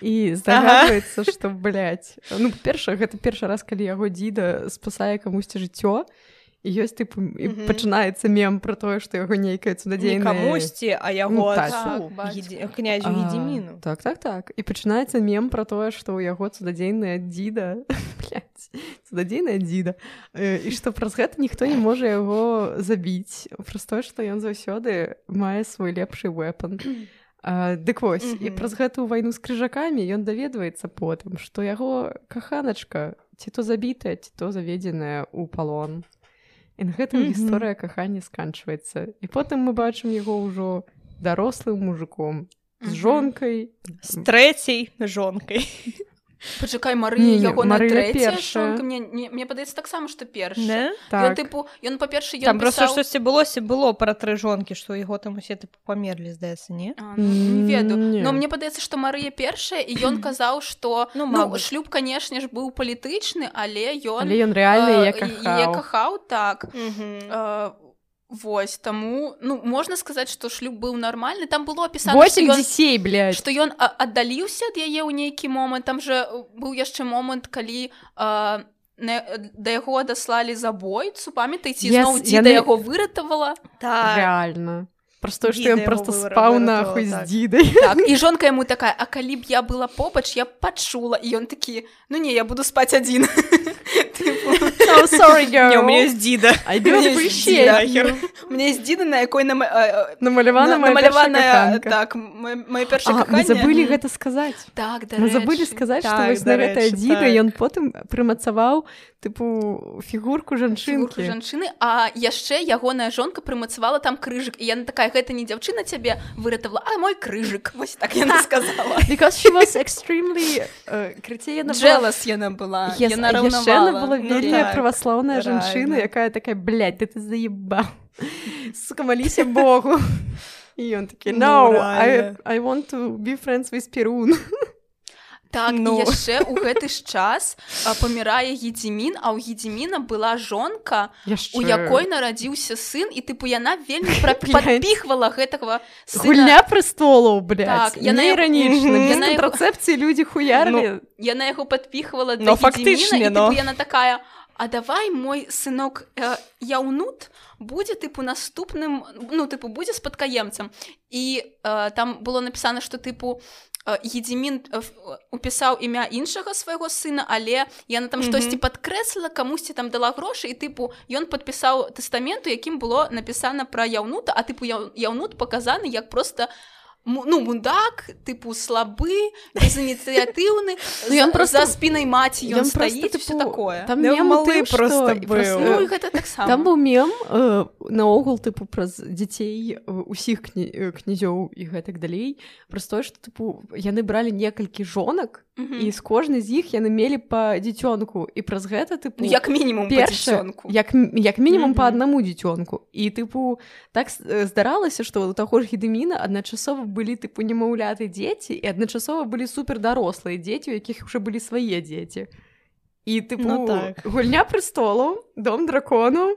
і здагадваецца што блядь, ну перша гэта першы раз калі яго дзіда спасае камусьці жыццё ёсць тыпу mm -hmm. пачынаецца мем пра тое што яго нейкае цудадзейна камусьці а яго ну, так, князь гедзіміну так так так і пачынаецца мем пра тое што ў яго цудадзейная дзіда цудадзейная дзіда і што праз гэта ніхто не можа яго забіць праз тое што ён заўсёды мае свой лепшы вэпан дык вось mm -hmm. і праз гэтую вайну з крыжакамі ён даведваецца потым што яго каханачка ці то забітая ці то заведзеная ў палон і на гэтым гісторыя кахання сканчваецца. І потым мы бачым яго ўжо дарослым мужиком з жонкай. З трэцяй жонкай пачакай Марыя яго перша мне, мне, мне падаецца таксама што першы так. тыпу ён па-першы там просто штосьці былося было пра тры жонкі што яго там усе тыпу памерлі здаецца не? А, ну, не ведаю но мне падаецца што Марыя першая і ён казаў што ну, ну шлюб канешне ж быў палітычны але ён але ён рэальны кахаў так Вось таму ну можна сказаць што шлюб быў нармальны. Там было апісана дзяцей блядь. што ён аддаліўся ад яе ў нейкі момант. Там же быў яшчэ момант калі а, не, да яго адаслалі забойцу памятаеце yes, зноў дзе яны... да яго выратавала? Так. реально просто што ён просто спаў нахуй з дзідай. Так, і жонка яму такая а калі б я была побач я пачула і ён такі ну не я буду спаць адзін мне дзіда мне з дзіда на якой намалявана намаляваная так забылі гэта сказаць так забылі сказаць што гэтая дзіда ён потым прымацаваў тыпу фігурку жанчынкі жанчыны а яшчэ ягоная жонка прымацавала там крыжык і яна такая гэта не дзяўчына цябе выратавала а мой крыжык вось так яна сказала. Экстрэмлі крыце яна джелас яна была. Яна была. Вельмі праваслаўная жанчына якая такая блядь ты ты заеба сукамаліся богу. І ён такі no, I, I want to be friends with перун так ну. яшчэ у гэты ж час памірае гедзімін а ў гедзіміна была жонка яшчэ... у якой нарадзіўся сын і тыпу яна вельмі прапіхвала гэтага гульня прыстолаў так, яна іранічна рацэпцыі людзі хуяры яна яго падпіхвала но фактычна но... яна такая А давай мой сынок э, яўнут будзе тыпу наступным ну тыпу будзе спадкаемцам і э, там было напісана што тыпу едзімін упісаў імя іншага свайго сына але яна там штосьці падкрэсліла камусьці там дала грошы і тыпу ён падпісаў тэстаменту якім было напісана пра яўнута а тыпу яўнут паказаны як просто ну мудак тыпу слабы безініцыятыўны ну, ён просто за спінай маці ён, ён стаіць тыпу, такое. там малы просто ну, гэта так там быў мем э, наогул тыпу праз дзяцей усіх кні, князёў і гэтак далей. Праз тое што тыпу яны бралі некалькі жонак Мгм. і з кожнай з іх яны мелі па дзіцёнку і праз гэта тыпу Ну, як мінімум першы, як, як мінімум па Мгм. аднаму дзіцёнку і тыпу так э, здаралася што у таго ж гедеміна адначасова былі тыпу немаўляты дзеці і адначасова былі супер дарослыя дзеці у якіх уже былі свае дзеці і тыпу Ну так. гульня прыстолаў дом дракону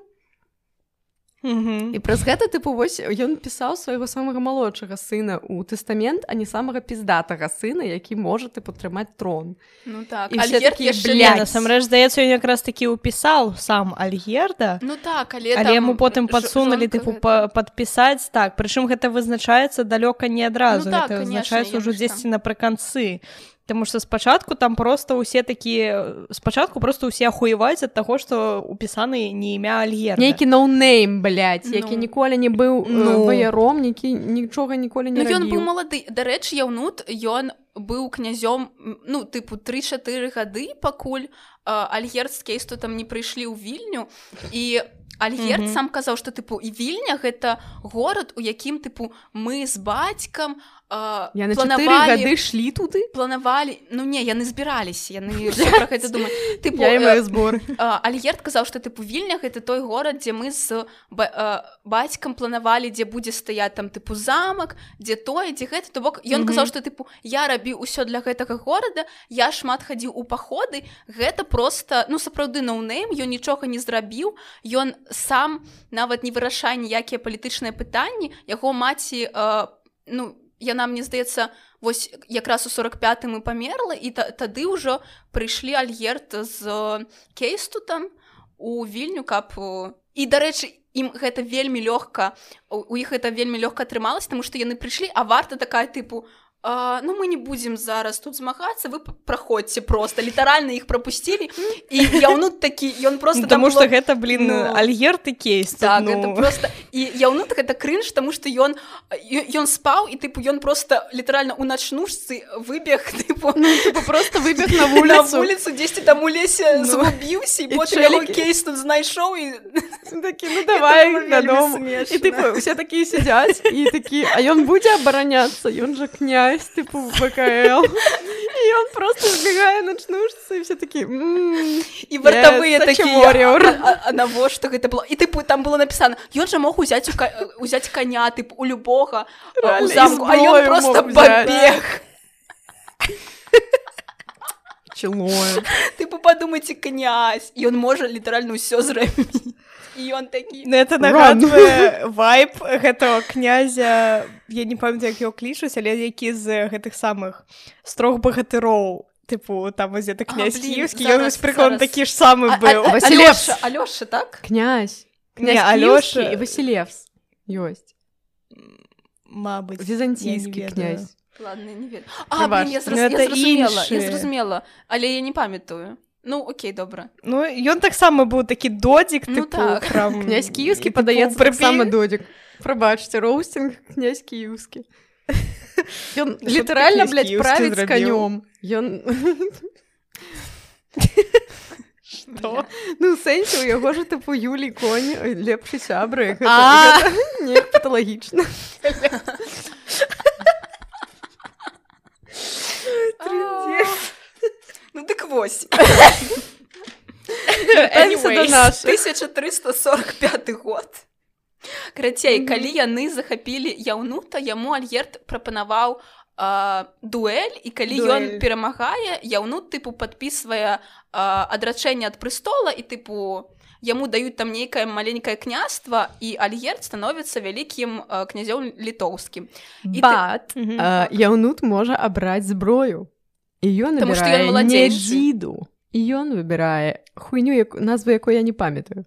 І праз гэта тыпу вось ён пісаў свайго самага малодшага сына ў тэстамент а не самага піздатага сына які можа тыпу трымаць трон. Ну так, І такія, яшчэ насамрэч здаецца ён якраз такі ўпісаў сам альгерда. Ну так, але, але там яму потым падсунулі тыпу гэта- па- падпісаць так. Прычым гэта вызначаецца далёка не адразу. Ну так, гэта вызначаецца ўжо дзесьці напрыканцы Таму што спачатку там проста ўсе такія спачатку просто ўсе ахуеваюць ад таго што упісаны не імя альгерда нейкі ноунейм блядь, які Ну. ніколі не быў Ну. ну. ваяром які нічога ніколі не Ну, ён быў малады дарэчы яўнут ён быў князём ну тыпу 3-4 гады пакуль альгерд з кейсту там не прыйшлі ў вільню і альгерд Мгм. сам казаў што тыпу і вільня гэта горад у якім тыпу мы з бацькам а, Я на 4 планавалі гады шлі туды планавалі ну не яны збіраліся яны пра гэта думаюць тыпу э, збор А, Альгерд казаў, што тыпу вільня гэта той горад, дзе мы з ба- а, бацькам планавалі, дзе будзе стаяць там тыпу замак, дзе тое, дзе гэта то бок ён Мгм. казаў, што тыпу я рабіў усё для гэтага горада, я шмат хадзіў у паходы, гэта просто ну сапраўды ноунейм, ён нічога не зрабіў. Ён сам нават не вырашае ніякія палітычныя пытанні, яго маці а, ну яна мне здаецца вось якраз у 45 і памерла і та, тады ўжо прыйшлі альгерт з э, кейсту там у вільню каб э, і дарэчы ім гэта вельмі лёгка у іх это вельмі лёгка атрымалася тому што яны прыйшлі а варта такая тыпу а, ну мы не будзем зараз тут змагацца вы праходзьце просто літаральна іх прапусцілі і яўнут такі ён просто там Таму што было- гэта блин Ну. альгерд і кейс так ну. это просто і яўнут гэта крынж тому што ён ён спаў і тыпу ён просто літаральна у начнушцы выбег тыпу типа просто выбег на на вуліцу вуліцу дзесьці там у лесе Ну. згубіўся і потым чэлікі. кейс тут знайшоў і такі ну давай дадому і типу усе такі сядзяць і такі а ён будзе абараняцца ён жа князь типу ВКЛ і ён просто збегае начнушцы і все такі «М, і вартавыя а навошта гэта было. І тыпу там было напісана ён жа мог узяць узяць каня тып у любога у замку а ён просто пабег чалое тыпу падумайце князь. Ён можа літаральна ўсё зрабіць і ён такі Ну, это нагадвае вайп гэтага князя. Я не памятаю як его клічуць але які з гэтых самых строг багатыроў тыпу там вось это А, князь блін, кіевскі ён вось прыклад такі ж самы А- быў Васілевс. Алёша, Алёша так? Князь. Не, князь Алёша- і Васілевс ёсць Мабыць візантійскі князь. Ладно не ведаю а блин, я, зраз... Ну, я зразумела я зразумела але я не памятаю ну окей добра Ну ён таксама быў такі додзік Ну тыпу, так. прям, князь кіевскі тыпу, падаецца прыпі- таксама додзік прабачце роустинг князь кіевскі ён літаральна блядь, кіеўскі правіць канём ён Што? ну сэнсе у яго ж тыпу юлій конь лепшы сябры А. не паталагічна ну дык вось. Нашых. 1345 год. Карацей калі яны захапілі яўнута яму альгерт прапанаваў а, дуэль і калі ён перамагае яўнут тыпу падпісвае а, адрачэнне ад прыстола і тыпу яму даюць там нейкае маленькае княства і альгерт становіцца вялікім князём літоўскім. Ты- бат а, яўнут можа абраць зброю і ён ён не дзіду і ён выбірае хуйню як назву якой я не памятаю.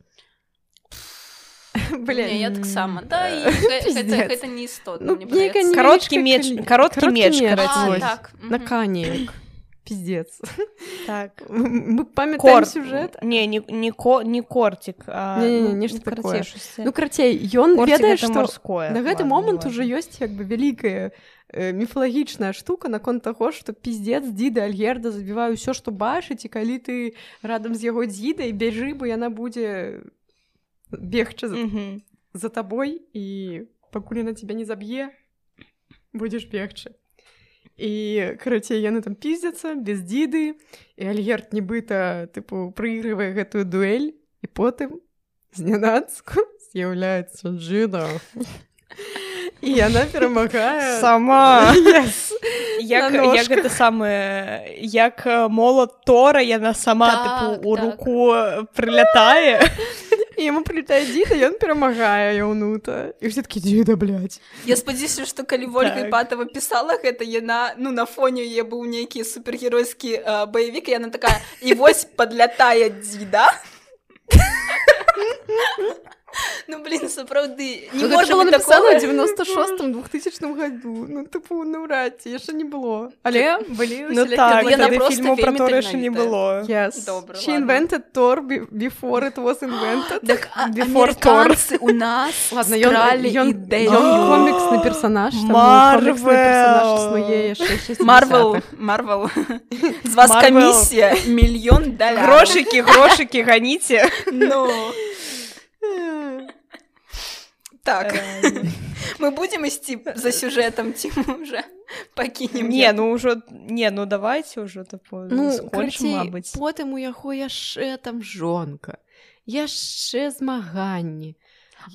Не, я таксама да гэта, гэта не істотна Ну. Кароткі меч- кароткі меч, так на канеек пиздец. Так. Мы памятаем Кор... сюжэт не не не, ко... не кортик а, ну, нешта карацей, такое. штосьці. ну карацей ён Кортик ведае што морское на гэты момант уже ёсць як бы вялікая э, міфалагічная штука наконт таго што пиздец дзіда альгерда забіваю ўсё што бачыць і калі ты радам з яго дзідай бяжы бо яна будзе бегчы за, Мгм. за табой і пакуль яна тебя не заб'е будзеш бегчы і карацей яны там піздзяцца без дзіды і альгерт нібыта тыпу прыйгрывае гэтую дуэль і потым знянацку з'яўляецца джина і яна перамагае сама Yes. як, як гэта самае як молот тора яна сама Так, тыпу у так. руку э, прылятае і яму прилетае дзіда ён перамагае яўнута і ўсе такі дзіда блядь. Я спадзяюся што калі ольга Так. іпатова пісала гэта яна ну на фоне яе быў нейкі супергеройскі э, баевік і яна такая і вось падлятае дзіда Ну блин сапраўды не Ну, можа напісана ў такога. 96 2000 году ну тыпу наўрад ці яшчэ не было але былі Ну так фільму пра тора яшчэ не было Yes. Добра, invented Thor be- before it was invented. Так, Before Thor. амерыканцы у нас Ладно, ён, коміксны персонаж, Марвел! коміксны персонаж існуе яшчэ з 60-х. Марвел. З вас камісія мільён даляраў. грошыкі грошыкі ганіце Ну. Так, мы будем ісці за сюжэтам ці уже? Пакінем не ну ўжо не ну давайте ўжо тыпу Ну, мабыць потым у яго яшчэ там жонка, яшчэ змаганні.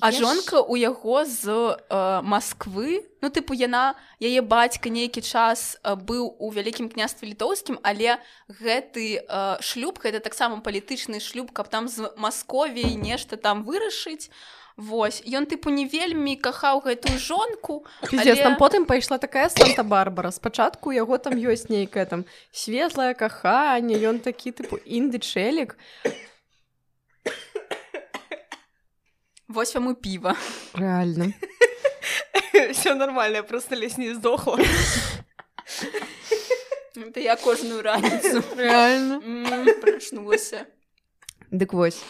А яш- жонка ў яго з э, Масквы ну тыпу яна яе бацька нейкі час э, быў у вялікім княстве літоўскім але гэты э, шлюб гэта таксама палітычны шлюб каб там з Масковій нешта там вырашыць Вось ён тыпу не вельмі кахаў гэтую жонку але- там потым пайшла такая Санта-Барбара. Спачатку у яго там ёсць нейкае там светлае каханне, ён такі тыпу інды-чэлік. Вось вам і піва Рэальна. все нормально просто лезь не здохла Это я кожную раніцу Рэальна. Прачнулася Дык вось.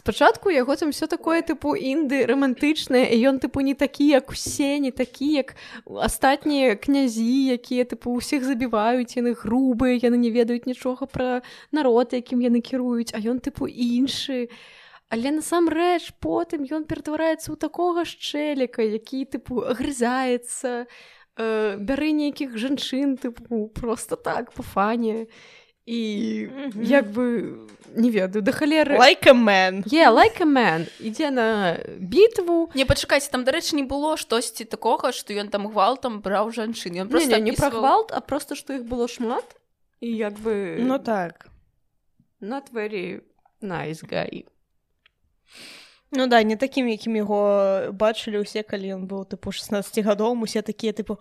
Спачатку яго там все такое тыпу інды рамантычнае і ён тыпу не такі як усе не такі як астатнія князі якія тыпу ўсіх забіваюць яны грубыя яны не ведаюць нічога пра народ якім яны кіруюць а ён тыпу іншы. Але насамрэч потым ён ператвараецца ў такога шчэліка які тыпу агрызаецца э, бярэ нейкіх жанчын тыпу просто так по фане. і Мгм. як бы не ведаю да халеры like a man. Yeah, like a man. Ідзе на бітву Не пачакайце там дарэчы не было штосьці такога што ён там гвалтам браў жанчын ён не, просто не, не пра апісваў- гвалт а просто што іх было шмат. І як бы ну так. not very nice guy. Ну да, не такім, якім яго бачылі ўсе, калі ён быў тыпу 16 гадоў, усе такія тыпу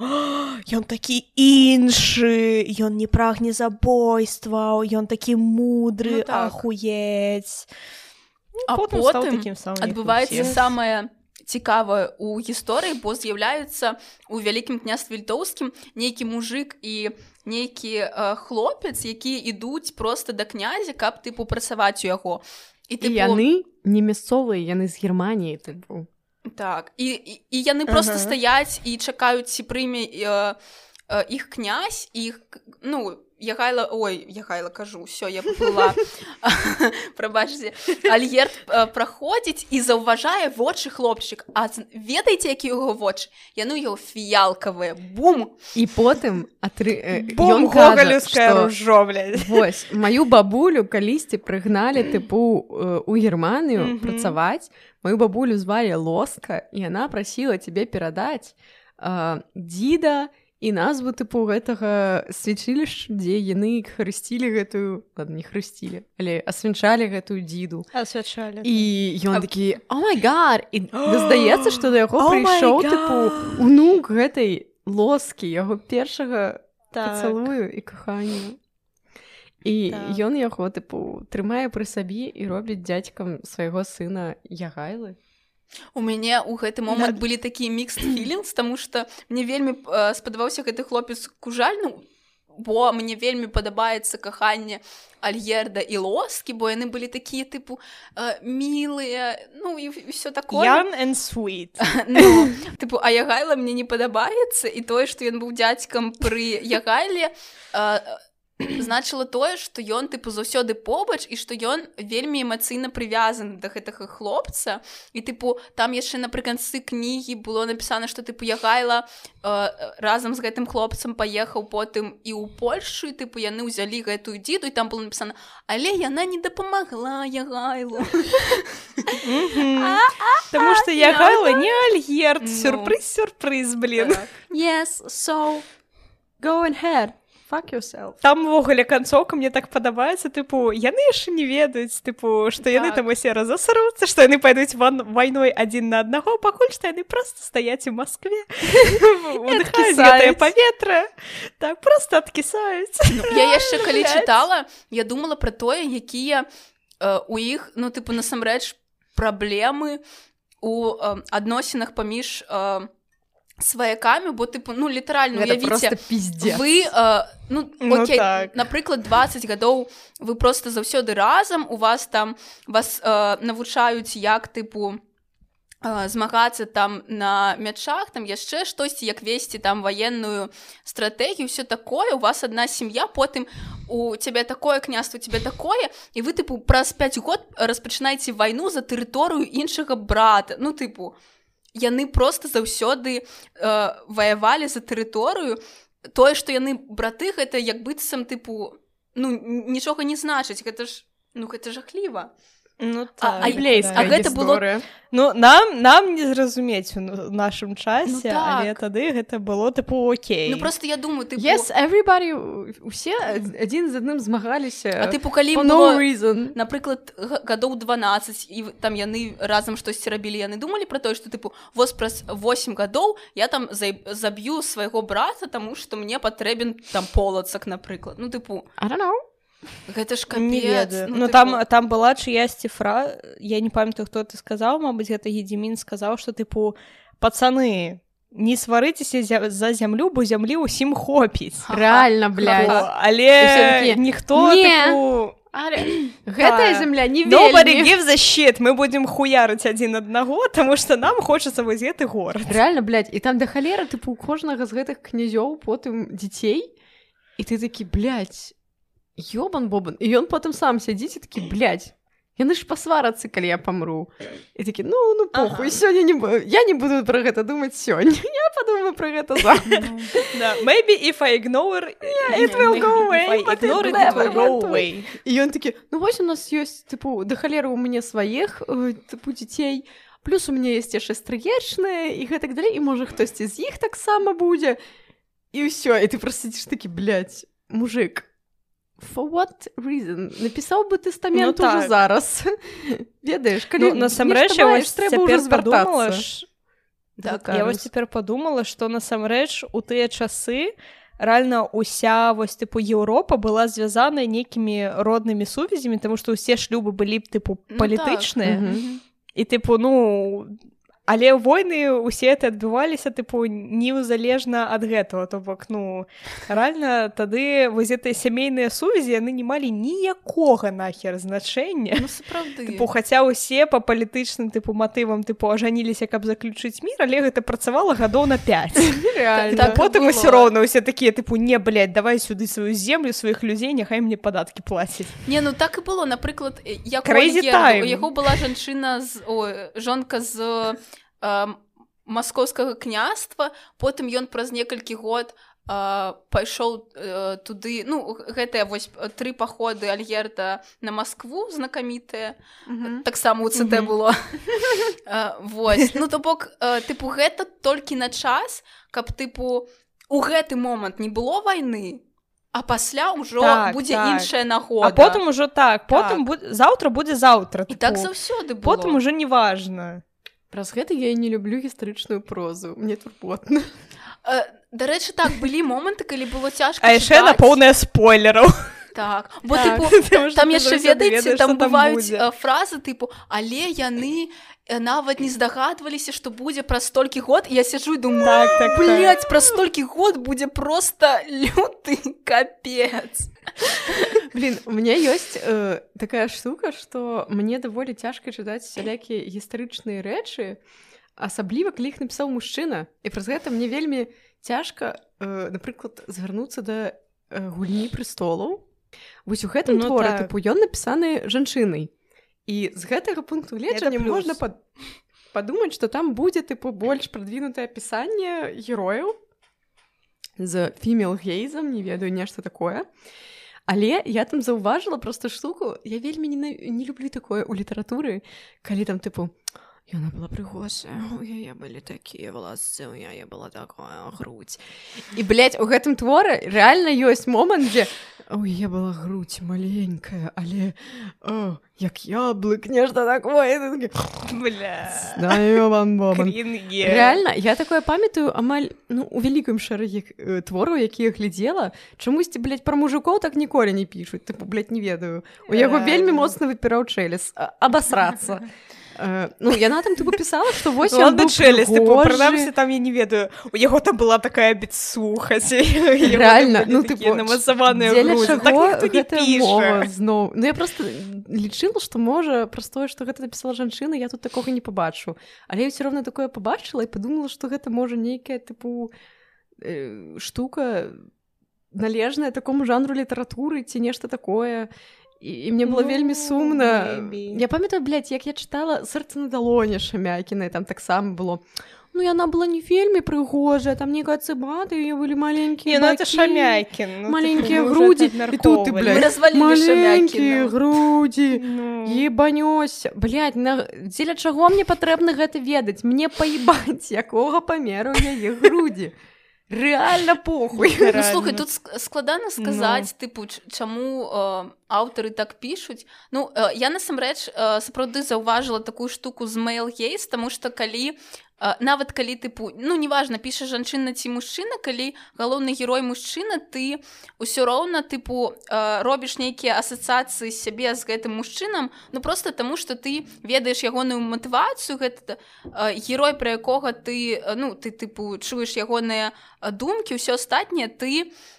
ён такі іншы, ён не прагне забойстваў, ён такі мудры, Ну так. ахуець. Ну, А потым потым такім самым, адбываецца самае цікавае ў гісторыі бо з'яўляецца у вялікім княстве літоўскім нейкі мужик і нейкі э, хлопец якія ідуць просто да князя каб тыпу працаваць у яго і тыпу, яны не мясцовыя, яны з Германіі тыпу. так і, і, і яны просто Ага. стаяць і чакаюць ці прыме э, э, іх князь іх ну ягайла ой ягайла кажу все я была. Прабачце альерт э, праходзіць і заўважае вочы хлопчык а ведаеце які яго вочы яны ў яго фіялкавыя бум! І потым атры... ружо. Вось маю бабулю калісьці прыгналі тыпу у Германію Мгм. працаваць маю бабулю звалі лоска і яна прасіла цябе перадаць дзіда і назву тыпу гэтага свячылішча дзе яны хрысцілі гэтую ладно, не хрысцілі але асвянчалі гэтую дзіду Асвячалі. і ён А- такі о май гар і здаецца што да яго прыйшоў тыпу унук гэтай лоскі яго першага так. пацалую і каханню і Так. ён яго тыпу трымае пры сабе і робіць дзядзькам свайго сына ягайлы у мяне ў гэты момант Да. былі такія мікс філінс таму што мне вельмі э, спадабаўся гэты хлопец кужальну бо мне вельмі падабаецца каханне альерда і лоскі бо яны былі такія тыпу э, мілыя ну і все такое sweet. ну, тыпу а ягайла мне не падабаецца і тое што ён быў дзядзькам пры ягайле э, значыла тое што ён тыпу заўсёды побач і што ён вельмі эмацыйна прывязаны да гэтага хлопца. І тыпу там яшчэ напрыканцы кнігі было напісана што тыпу я гайла э, разам з гэтым хлопцам паехаў потым і ў Польшу тыпу яны ўзялі гэтую дзіду і там было напісана але яна не дапамагла я гайлу Таму што я гайла не альгерт сюрпрыз сюрпрыз блин yes so go ahead fuck yourself. Там увогуле канцоўка мне так падабаецца тыпу яны яшчэ не ведаюць тыпу што яны Так. там усе разасаруцца што яны пайдуць ван вайной адзін на аднаго пакуль што яны просто стаяць у Маскве паветра так просто адкісаюць я яшчэ калі чытала я думала пра тое якія э, у іх ну тыпу насамрэч праблемы у э, адносінах паміж э, сваякамі бо тыпу ну літаральна уявіце вы э, ну, Ну окей, так. напрыклад 20 гадоў вы просто заўсёды разам у вас там вас э, навучаюць як тыпу э, змагацца там на мячах там яшчэ штосьці як весці там ваенную стратэгію все такое. У вас одна сям'я потым у цябе такое княства тебе такое і вы тыпу праз 5 год распачынаеце вайну за тэрыторыю іншага брата. Ну тыпу яны просто заўсёды э, ваявалі за тэрыторыю. Тое што яны браты гэта як быццам тыпу ну нічога не значыць гэта ж ну гэта жахліва Ну, А- так, а Біблейская а гэта было- ну нам нам не зразумець у нашым часе Ну, так. але тады гэта было тыпу окей. Ну просто я думаю тыпу yes everybody усе адзін з адным змагаліся а тыпу калі no reason. напрыклад гадоў 12 і там яны разам штосьці рабілі яны думалі про тое што тыпу воз праз 8 гадоў я там заб'ю свайго брата таму што мне патрэбен там полацак напрыклад. Ну тыпу. I don't know гэта ж не капец ведаю. ну, ну там там была чыясьці фра я не памятаю хто ты сказаў Мабыць гэта едзімін сказаў што тыпу пацаны не сварыцеся зя- за зямлю бо зямлі ўсім хопіць реально О, блядь. Але ніхто «Не». тыпу, гэтая Так. земля не shit. мы будзем хуярыць адзін аднаго таму што нам хочацца вось гэты горад реально блядь, і там да халера тыпу у кожнага з гэтых князёў потым дзяцей і ты такі блядь, ёбан бобан. І ён потым сам сядзіць і такі блядь, яны ж пасварацца калі я памру і такі ну ну похуй Ага. сёння не бу- я не буду пра гэта думаць сёння я падумаю пра гэта maybe if I ignore. І ён такі ну вось у нас ёсць тыпу да халеры у мяне сваіх э, тыпу дзяцей плюс у мяне есть яшчэ стрыечныя і гэтак далей і можа хтосьці з іх таксама будзе і ўсё і ты просто сидзіш такі блядь, мужик for what reason? Напісаў бы тэстамент Ну, уже так. зараз. Ведаеш Ну, насамрэч я вось цяпер падумала звяртацца ж- Да, я вось цяпер падумала што насамрэч у тыя часы рэальна уся вось тыпу Еўропа была звязана нейкімі роднымі сувязямі таму што ўсе шлюбы былі б тыпу Ну, палітычныя Мгм. і тыпу ну але войны усе это адбываліся тыпу неўзалежна ад гэтага. То бок ну рэальна тады вось гэтыя сямейныя сувязі яны не малі ніякога нахер значэння. Ну сапраўды. Тыпу хаця ўсе па палітычным тыпу матывам тыпу ажаніліся каб заключыць мір але гэта працавала гадоў на 5 Реально. Так, потым усё роўна усе такія тыпу не блядь, давай сюды сваю землю сваіх людзей няхай мне падаткі плаціць Не ну так і было. Напрыклад як яго была жанчына з ой, жонка з э, маскоўскага княства потым ён праз некалькі год э, пайшоў э, туды ну гэтыя вось тры паходы альгерда на Маскву знакамітыя Мгм. таксама у ЦТ Мгм. было Э, вось ну то бок э, тыпу гэта толькі на час каб тыпу у гэты момант не было вайны а пасля ўжо Так, будзе так. іншая нагода а потым ужо так потым Так. будзе заўтра будзе заўтра і так заўсёды было. потым уже неважна праз гэта я і не люблю гістарычную прозу мне турботна Э, дарэчы так былі моманты калі было цяжка а яшчэ на поўная спойлераў так бо Так. тыпу што там ты яшчэ ведаеце там там бываюць э, фразы тыпу але яны нават не здагадваліся што будзе праз столькі год я сяджу і думаю так так, так. Блять, праз столькі год будзе просто люты капец. Блин, у меня есть э, такая штука, что мне даволі цяжка чытаць сялякія гістарычныя рэчы, асабліва калі іх напісаў мужчына. І праз гэта мне вельмі цяжка, э, напрыклад, звярнуцца да э, гульні прыстолаў вось у гэтым Ну творы так. тыпу ён напісаны жанчынай і з гэтага пункту гледжання можна пад... падумаць што там будзе тыпу больш прадвінутае апісанне герояў з фімел гейзам не ведаю нешта такое але я там заўважыла просто штуку. Я вельмі не, на- не люблю такое у літаратуры калі там тыпу Яна была прыгожая у яе былі такія валасы у яе была такая грудь і блядь, у гэтым творы рэальна ёсць момант дзе у яе была грудь маленькая але о, як яблык нешта такое І ты такі, Бля. «Знаю вам. Реально я такое памятаю амаль ну у вялікім шэрагі э, твораў якія глядзела чамусьці блядь, пра мужикоў так ніколі не пішуць тыпу блядь, не ведаю у яго вельмі Рэальна. моцна выпіраў чэлес а- абасрацца Э, ну яна там тыпу пісала што вось прыгожы. прынамсі, там, я не ведаю, у яго там была такая бедсуха, Реально, ну мова піша. зноў ну я просто лічыла што можа праз тое што гэта напісала жанчына я тут такога не пабачу але я ўсё роўна такое пабачыла і падумала што гэта можа нейкая тыпу э, штука належная такому жанру літаратуры ці нешта такое і, і мне было Ну, вельмі сумна maybe. я памятаю блядь, як я чытала сэрца на далоне шамякіна там таксама было. Ну яна была не вельмі прыгожая там некая цыбаты яе былі маленькія Не, ну. Шамякін. ну, груди, это и тут ты, груди. Ну, ебанёся блядь, на... дзеля чаго мне патрэбна гэта ведаць? Мне паебаць якога памеру яе грудзі реально похуй. Ну, Реально. слухай, тут ск- складана сказаць тыпу ч- чаму э, аўтары так пішуць Ну э, я насамрэч э, сапраўды заўважыла такую штуку з mail гейс тому что калі нават калі тыпу ну неважна піша жанчына ці мужчына калі галоўны герой мужчына ты ўсё роўна тыпу э, робіш нейкія асацыяцыі сябе з гэтым мужчынам ну просто таму что ты ведаеш ягоную матывацыю гэта э, герой пра якога ты э, ну ты тыпу чуеш ягоныя думкі ўсё астатняе ты в-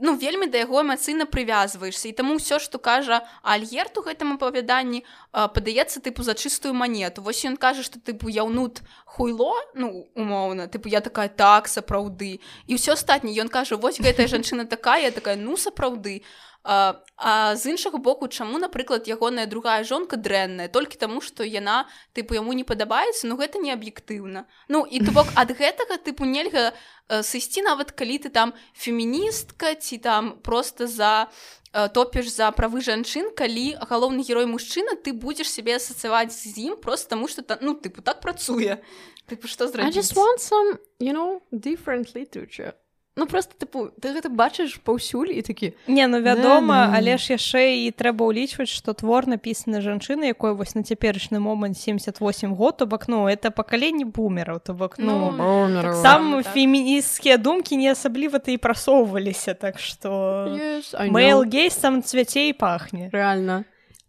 ну вельмі да яго эмацыйна прывязваешся і таму ўсё што кажа альерт у гэтым апавяданні падаецца тыпу за чыстую манету. Вось ён кажа што тыпу яўнут хуйло ну умоўна тыпу я такая так сапраўды і ўсё астатняе. Ён кажа вось гэтая жанчына такая такая ну сапраўды а, а з іншага боку чаму напрыклад ягоная другая жонка дрэнная? Толькі таму што яна тыпу яму не падабаецца ну гэта не аб'ектыўна. Ну і то бок ад гэтага тыпу нельга сысці нават калі ты там феміністка ці там просто за топіш за правы жанчын калі галоўны герой мужчына ты будзеш сябе асацыяваць з ім просто таму что ну тыпу так працуе. Тыпу што I just зрабіць? want some, you know, different literature. Ну просто тыпу ты гэта бачыш паўсюль і такі Не, ну вядома, Да-да. але ж яшчэ і трэба ўлічваць, што твор напісаны жанчыны, якой вось на цяперашні момант 78 год, то бок ну это пакаленне бумераў, то бок ну, Ну, там так само, так. фемінісцкія думкі не асабліва-то і прасоўваліся, так што yes, I Мэйл гейс там цвяце і пахне. Рэальна.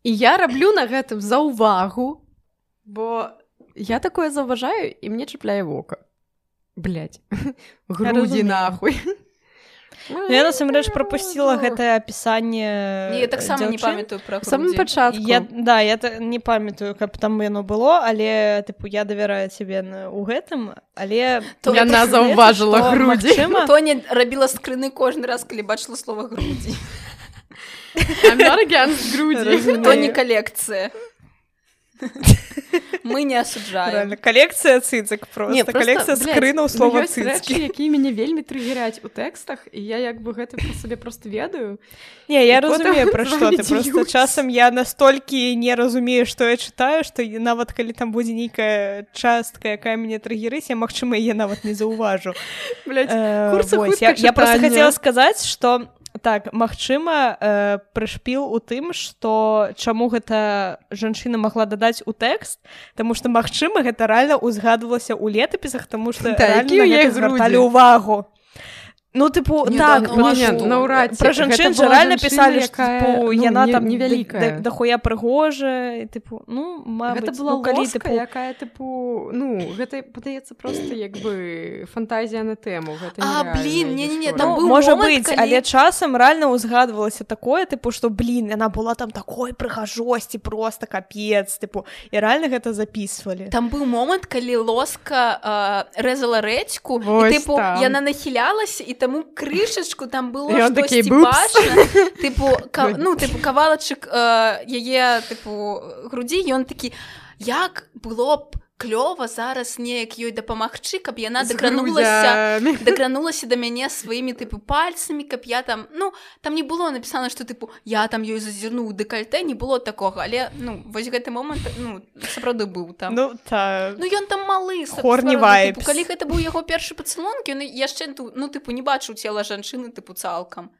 І я раблю на гэтым заўвагу, бо я такое заўважаю і мне чапляе вока. Блять, грудзі нахуй. Ну, я насамрэч прапусціла гэтае апісанне я таксама не дзяўчын. памятаю пра самым пачатку. Я, да, я та- не памятаю, каб там яно было, але тыпу я давяраю цябе у гэтым, але То Яна заўважыла грудзі. Тоня рабіла скрыны кожны раз калі бачыла слова грудзі I'm not against грудзі. То не калекцыя мы не асуджаем Реально, калекцыя цыцак просто, Не, не, калекцыя скрынаў ну, слова ёсць рэчы, цыцкі. якія мяне вельмі трыгеряць у тэкстах і я як бы гэта па сабе просто ведаю Не, я разумею, пра што ты. Просто часам я настолькі не разумею, што я чытаю, што нават калі там будзе нейкая частка, якая мяне трыгерыць, я, магчыма, яе нават не заўважу. Э, я просто хацела сказаць, што так магчыма э, прышпіл у тым што чаму гэта жанчына магла дадаць у тэкст Таму што магчыма гэта рэальна ўзгадвалася ў летапісах тому што Да, звярталі грудзі. Ну тыпу Не, так так, ну, не, наўрад пра жанчын жа рэальна пісалі тыпу, ну, яна не- там невялікая. да- да- дахуя прыгожая і тыпу ну мабыць гэта была ну, калі лоска, тыпу якая тыпу ну гэта падаецца просто як бы фантазія на тэму гэта А, нерэальная блін, не-не-не, гісторыя. там Ну, можа момант, быць, калі- але часам рэальна ўзгадвалася такое тыпу што блін яна была там такой прыгажосці просто капец тыпу і рэальна гэта записывалі там быў момант калі лоска э, рэзала Вось тыпу там. яна нахілялася і таму крышачку там было такі, тыпу ка, ну тыпу кавалачык э, яе тыпу грудзі ён такі як было б клёва зараз неяк ёй дапамагчы каб яна дакранулася дакранулася да мяне сваімі тыпу пальцамі каб я там ну там не было напісана што тыпу я там ёй зазірнуў у дэкальтэ не было такога але ну вось гэты момант ну сапраўды быў там Ну так. Ну ён там малы тыпу, vibes. калі гэта быў яго першы пацалунак ён яшчэ ту- ну тыпу не бачыў цела жанчыны тыпу цалкам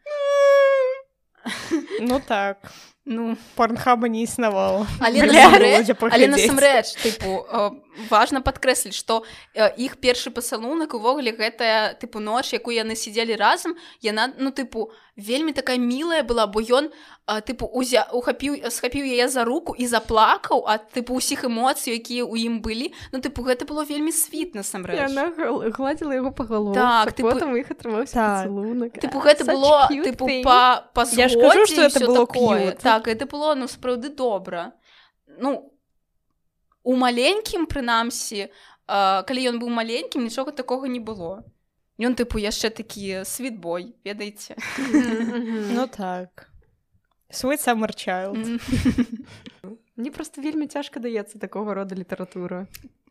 Ну так. ну Порнхаба не існавала. але насамрэч, насамрэч тыпу э, важна падкрэсліць што э, іх першы пасалунак увогуле гэтая тыпу ноч якую яны сидзелі разам яна ну тыпу вельмі такая мілая была бо ён э, тыпу узя ухапіў схапіў яе за руку і заплакаў ад тыпу ўсіх эмоцый якія ў ім былі ну тыпу гэта было вельмі світ насамрэч гладзіла яго па галове. Так, типу- потым іх атрымаўся Так. Тыпу гэта Such было тыпу thing. па па Я ж кажу, што ўсё было такое. cute. так гэта было ну сапраўды добра ну у маленькім прынамсі э, калі ён быў маленькім нічога такога не было ён тыпу яшчэ такі світбой ведаеце. Ну так. Summer Child. М. Мне просто вельмі цяжка даецца такога рода літаратура.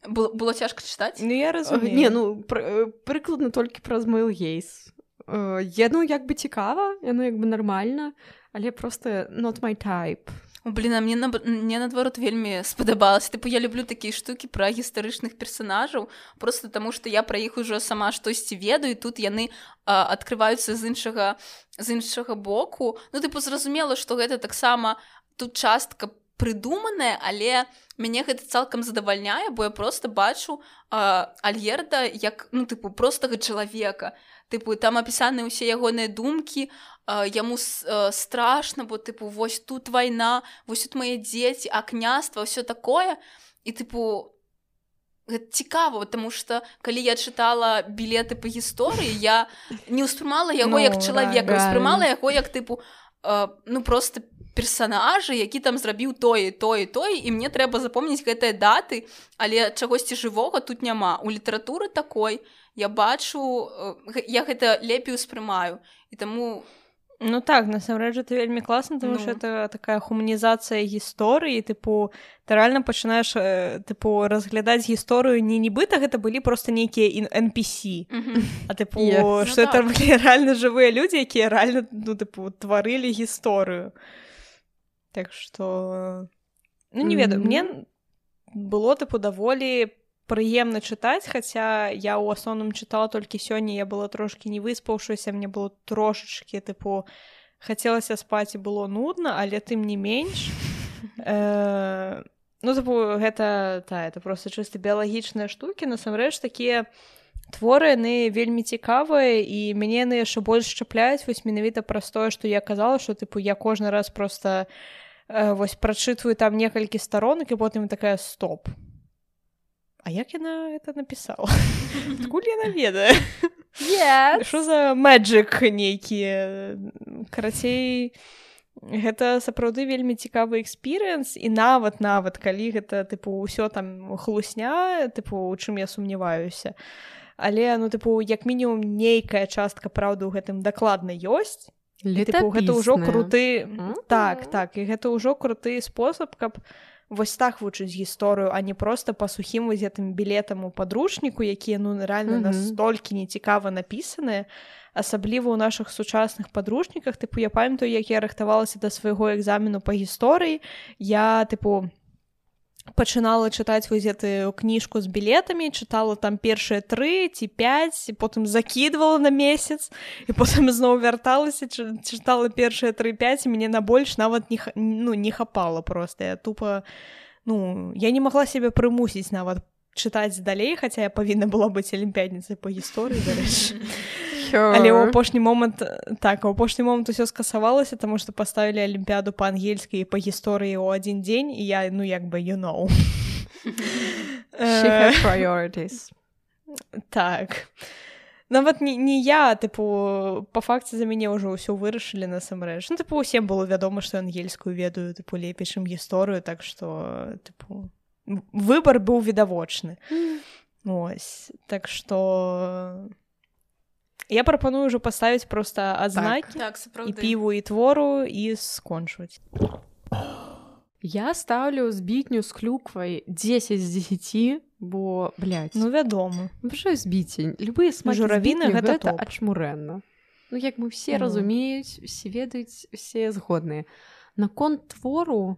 было, было цяжка чытаць Ну я Э, разумею. Не ну пр- э, прыкладна толькі праз Мэйл Гейс. Яно як бы цікава, яно як бы нармальна, але просто not my type. Блин а мне на мне наадварот вельмі спадабалася тыпу я люблю такія штукі пра гістарычных персонажаў просто таму што я пра іх ужо сама штосьці ведаю тут яны а, адкрываюцца з іншага з іншага боку. Ну тыпу зразумела што гэта таксама тут частка прыдуманая але мяне гэта цалкам задавальняе бо я просто бачу а, альерда як ну тыпу простага чалавека тыпу там апісаныя ўсе ягоныя думкі яму страшна бо тыпу вось тут вайна вось тут мае дзеці а княства ўсё такое. І тыпу цікава потому что калі я чытала білеты па гісторыі я не ўспрымала яго Ну, як чалавека ўспрымала яго як тыпу э, ну просто персонажа які там зрабіў тое тое тое і мне трэба запомніць гэтыя даты але чагосьці жывога тут няма. У літаратуры такой я бачу я гэта лепей успрымаю і таму Ну так, насамрэч это вельмі класна, тому Ну. що это такая гуманізацыя гісторыі, тыпу ты рэальна пачынаеш тыпу разглядаць гісторыю не нібыта гэта былі просто нейкія NPC. мгм. А тыпу Yes. Ну што это так. былі рэальна жывыя людзі, якія рэальна ну тыпу тварылі гісторыю. Так што ну не ведаю, Мгм. мне было тыпу даволі прыемна чытаць хаця я ў асноўным чытала толькі сёння я была трошкі не выспаўшуся мне было трошачкі тыпу хацелася спаць і было нудна але тым не менш э, ну тыпу гэта та это просто чыста біялагічныя штукі насамрэч такія творы яны вельмі цікавыя і мяне яны яшчэ больш чапляюць вось менавіта праз тое што я казала што тыпу я кожны раз просто э, вось прачытваю там некалькі старонак і потым такая стоп А як яна это напісала адкуль яна ведае Yes. Што за мэджик нейкія карацей гэта сапраўды вельмі цікавы экспірыенс і нават нават калі гэта тыпу ўсё там хлусня тыпу у чым я сумняваюся але ну тыпу як мінімум нейкая частка праўды ў гэтым дакладна ёсць І, тыпу, гэта ўжо Летапісная. круты Мгм. так так і гэта ўжо круты спосаб каб вось так вучыць гісторыю а не просто па сухім вось гэтым білетам у падручніку якія ну рэальна Мгм. настолькі нецікава напісаныя асабліва ў нашых сучасных падручніках тыпу я памятаю як я рыхтавалася да свайго экзамену па гісторыі я тыпу пачынала чытаць вось гэтую кніжку з білетамі чытала там першыя тры ці пяць і потым закідвала на месяц і потым зноў вярталася чы- чытала першыя тры пяць і мне на больш нават не ну не хапала просто. Я тупо ну я не магла сябе прымусіць нават чытаць далей хаця я павінна была быць алімпядніцай па гісторыі дарэчы але ў апошні момант э, так у апошні момант усё скасавалася таму што паставілі алімпіяду па-ангельскі па гісторыі ў адзін дзень і я ну як бы you know. She Э, priorities. так. Нават не, не я тыпу па факце за мяне ўжо ўсё вырашылі насамрэч ну тыпу усім было вядома што ангельскую ведаю тыпу лепей чым гісторыю так што тыпу выбар быў відавочны ось. Так што Я прапаную ўжо паставіць проста адзнакі так. І сапраўды піву і твору і скончваць Я ставлю збітню з клюквай 10 з 10 бо блядь, ну вядома збіцень любыя смакі Журавіны збітні гэта гэта ачмурэнна Ну як мы все Ну. разумеюць все ведаюць все згодныя наконт твору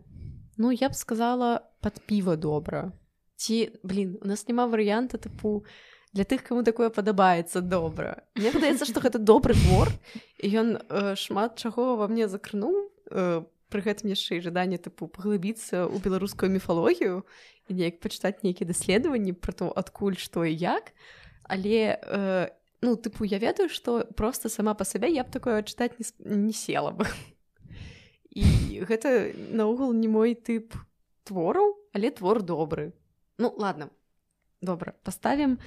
ну я б сказала под піва добра ці блин у нас няма варыянта тыпу для тых кому такое падабаецца добра Мне падаецца што гэта добры твор і ён э, шмат чаго ва мне закрануў э, пры гэтым яшчэ і жаданне тыпу паглыбіцца ў беларускую міфалогію і неяк пачытаць нейкія даследаванні пра то адкуль што і як. Але э, ну тыпу я ведаю што просто сама па сабе я б такое чытаць не, не села бы і гэта наогул не мой тып твораў але твор добры ну ладно. Добра поставім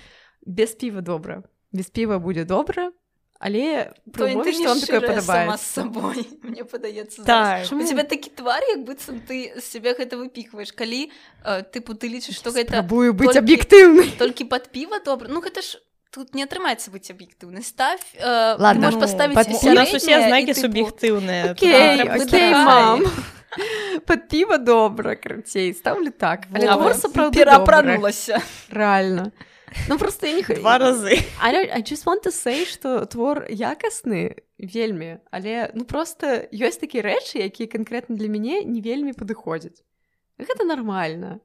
без піва добра без піва будзе добра але падабаецца сабой мне падаецца Так. у тебя такі твар як быццам ты з сябе гэта выпікваеш калі э, тыпу ты лічыш што гэта спрабую быць аб'ектыўнай толькі пад піва добра ну гэта ж тут не атрымаецца быць аб'ектыўнай ставь э, Ладно, можешь ну, сярэдняе нас усе знакі суб'ектыўныя. Под піва добра, крыцей. Ставлю так. Але сапраўды пераапранулася Реально. Ну, просто я не хочу... два разы Але I just want to say, што твор якасны вельмі, але ну просто ёсць такія рэчы, якія канкрэтна для мяне не вельмі падыходзяць. Гэта нармальна.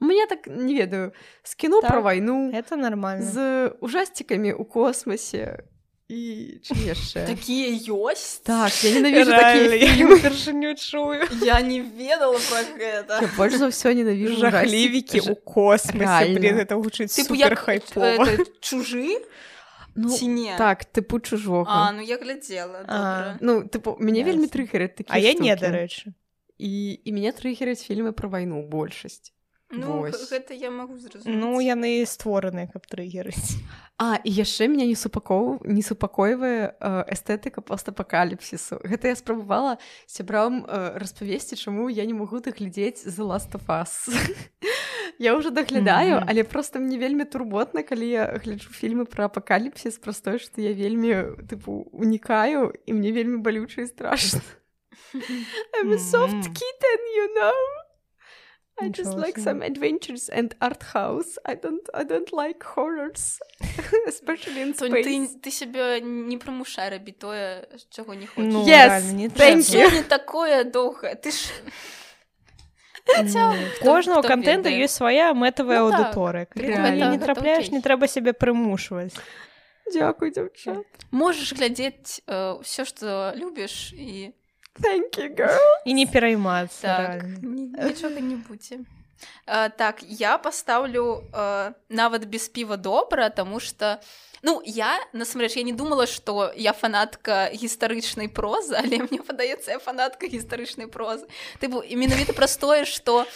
У меня так не ведаю з кіно Так, пра вайну это нормально з ужасцікамі ў космосе і чым яшчэ такія ёсць так я фільмы упершыню чую. Я не ведала про гэта Я больш за ўсё ненавижу жахлівікі космосе Реально. блин это гучыць тыпу супер як хайпова это, чужы ну, ці не так тыпу чужога а ну я глядзела добра. ну тыпу мяне вельмі трыггеры такі А я не дарэчы і і мяне трыггераць фільмы пра вайну большасць ну Вось. гэта я магу зразумець Ну яны створаныя каб трыгерыць А і яшчэ меня не супакоў не супакойвае э, эстэтыка постапакаліпсісу гэта я спрабавала сябрам э, распавесці чаму я не магу даглядзець за last of us я ўжо даглядаю Мгм. але просто мне вельмі турботна калі я гляджу фільмы пра апакаліпсіс праз тое што я вельмі тыпу унікаю і мне вельмі балюча і страшна I'm a soft kitten, you know. I just like some adventures and art house. I don't I don't like horrors, especially in space. ты, ты сябе не прымушай рабіць тое чаго не хочаш Ну, Yes, реально, не thank you. Всё не такое доўгае ты ж кожного хто контента ведае. ёсць свая мэтавая Ну так, аўдыторыя калі ты на реально. яе не трапляеш окей. не трэба сябе прымушваць Дякую, дзяўчат. можаш глядзець ўсё што любіш і Thank you, girl. і не пераймацца так нічога не будзе А, так я пастаўлю а, нават без піва добра тому что ну я насамрэч я не думала что я фанатка гістарычнай прозы але мне падаецца я фанатка гістарычнай прозы. Тыпу і менавіта простое что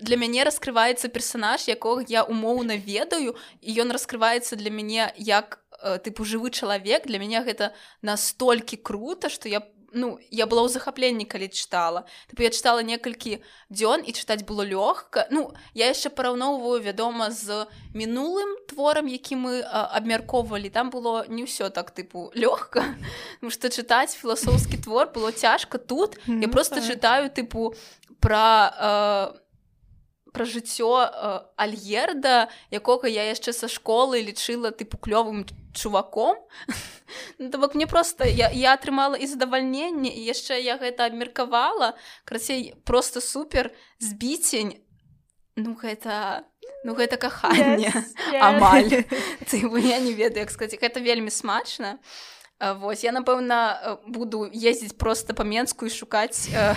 для мяне раскрываецца персонаж якога я умоўна ведаю і ён раскрываецца для мяне як э, тыпу жывы чалавек для мяне гэта настолькі круто что я ну я была ў захапленні калі чытала тыпу я чытала некалькі дзён і чытаць было лёгка ну я яшчэ параўноўваю вядома з мінулым творам які мы абмяркоўвалі там было не ўсё так тыпу лёгка што чытаць філасофскі твор было цяжка тут я Ну просто так. чытаю тыпу пра э, пра жыццё э, альерда якога я яшчэ са школы лічыла тыпу клёвым чуваком. Ну, то бок мне просто я, я атрымала і задавальненне і яшчэ я гэта абмеркавала. Крацей просто супер збіцень. Ну гэта ну гэта каханне амаль. Ты я не ведаю як сказаць гэта вельмі смачна. А, Вось я напэўна э, буду ездзіць просто па менску і шукаць э,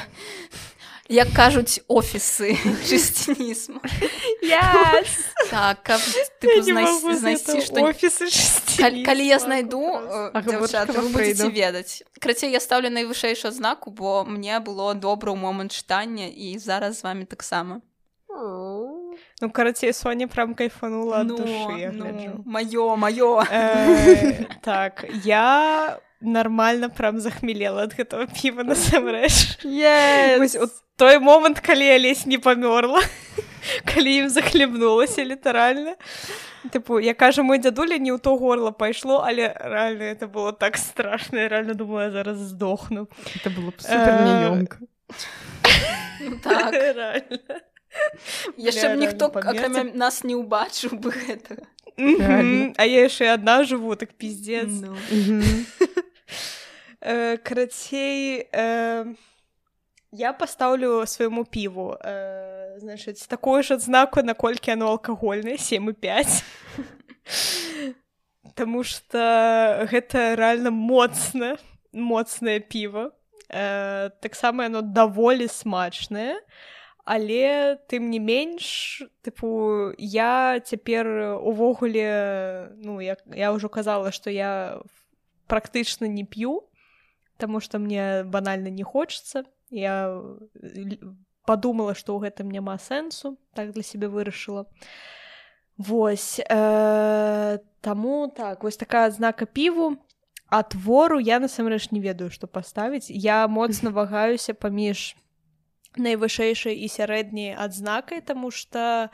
як кажуць офісы чысцінізму Yes. так каб тыпу, не знайсці, што офісы Калі, калі я знайду Ага, дзяўчаты, вот вы Фрейду. ведаць крацей я ставлю найвышэйшую адзнаку бо мне было добра ў момант чытання і зараз з вами таксама ну карацей Соня прям кайфанула ад душы гляджу. маё маё Э, так я нормально прям захмелела ад гэтага піва насамрэч Yes. Вось, от той момант калі я лезь не памёрла калі ім захлебнулася літаральна тыпу я кажа мой дзядуля не ў то горло пайшло але реально это было так страшно. Я реально думаю зараз здохну. Это было неёмка Ну так. Реально. Яшчэ б Бля, ніхто акрамя нас не ўбачыў бы гэтага а я яшчэ адна жыву так. Э, карацей э, я пастаўлю свайму піву э, значыць такую ж адзнаку наколькі яно алкагольнае 7 і 5 Таму што гэта рэальна моцна моцнае піва э, таксама яно даволі смачнае але тым не менш тыпу я цяпер увогуле ну я, я ўжо казала што я практычна не п'ю Таму што мне банальна не хочацца я л- подумала што ў гэтым няма сэнсу так для сябе вырашыла Вось э, таму так вось такая адзнака піву а твору я насамрэч не ведаю што паставіць я моцна вагаюся паміж найвышэйшай і сярэдняй адзнакай таму што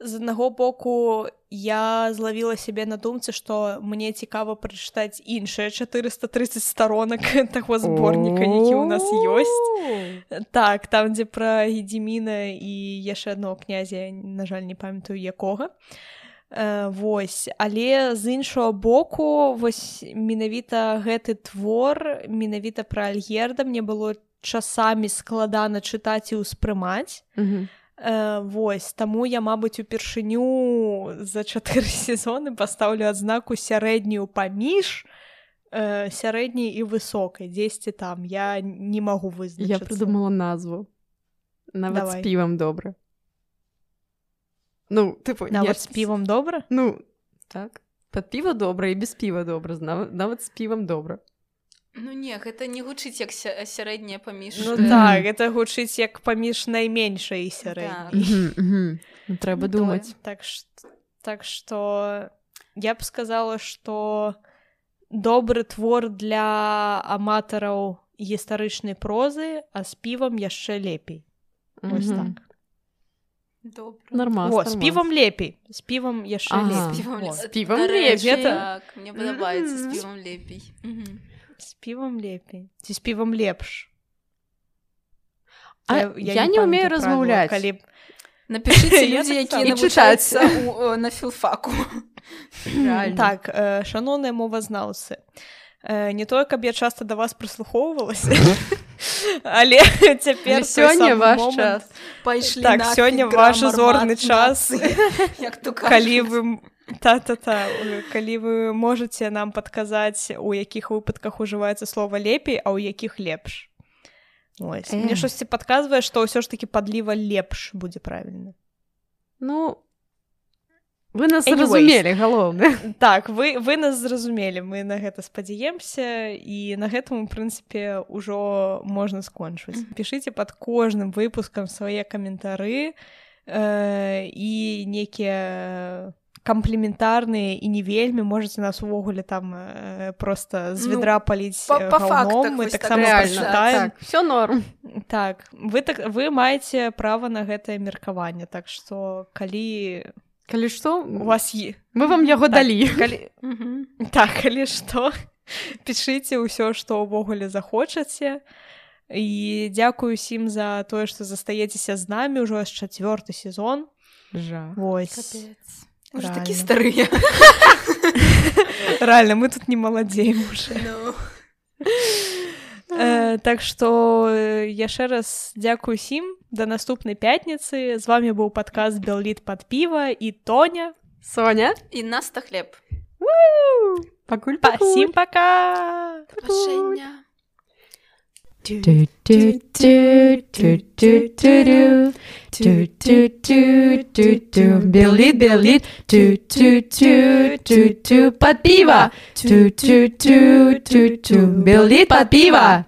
з аднаго боку я злавіла сябе на думцы што мне цікава прачытаць іншыя 430 сторонак таго зборніка які ў нас ёсць так там дзе пра гедзіміна і яшчэ адно князя на жаль не памятаю якога вось але з іншага боку вось менавіта гэты твор менавіта пра альгерда мне было часамі складана чытаць і ўспрымаць Мгм. Э, вось таму я мабыць упершыню за чатыры сезоны пастаўлю адзнаку сярэднюю паміж э, сярэдняй і высокай дзесьці там я не магу Я вызначыцца придумала назву. Нават Давай. з півам добра. Ну, типу, нават я з півам добра Ну, так. Пад піва добра і без піва добра. Нават з півам добра. Ну не гэта не гучыць як ся- сярэдняе паміж Ну Мгм. так гэта гучыць як паміж найменшай і сярэдняй Так. Ну, Трэба Ну, думаць. так ш- так что я б сказала что добры твор для аматараў гістарычнай прозы а з півам яшчэ лепей Вось так Нормас, О, з нормас. півам лепей з півам яшчэ Ага. З з півам Нарэшце, лепей. так мне падабаецца з Мгм. півам лепей Мгм. З півам лепей ці з півам лепш. А я не памятаю ўмею правіла, размаўляць. калі напішыце Я людзі якія навучаюцца на філфаку так э, шаноўныя мовазнаўцы э, не тое каб я часта да вас прыслухоўвалася але цяпер сёння ваш час. пайшлі Так, сёння ваш зорны час. як калі вы та-та-та э, калі вы можете нам падказаць у якіх выпадках ужываецца слова лепей а ў якіх лепш Ось. мне Эх. штосьці падказвае што ўсё ж таки падліва лепш будзе правільна Ну, вы нас Anyways. зразумелі, галоўнае. так вы вы нас зразумелі мы на гэта спадзяемся і на гэтым у прынцыпе ўжо можна скончыць пішыце под кожным выпускам свае каментары э, і некія камплементарныя і не вельмі можете нас увогуле там э, просто з Ну, ведра паліць па- э, па фактах мы так таксама прачытаем Так, все норм. так вы так вы маеце права на гэтае меркаванне так што калі Калі што, у вас е мы вам яго так, далі. калі. Так, калі што пішыце ўсё што ўвогуле захочаце і дзякую усім за тое што застаецеся з намі ўжо аж чацвёрты сезон Жах. Вось Капец. Уже Реально. такі старыя рэальна мы тут не маладзеем уже Ну. э, так што э, яшчэ раз дзякую усім да наступнай пятніцы з вами быў падказ белліт пад піва і тоня Соня, і наста хлеб пакуль пасім пока Пашэння. Белит, белит, тю-тю-тю-тю-тю, под пиво. Тю-тю-тю-тю-тю, белит под пиво.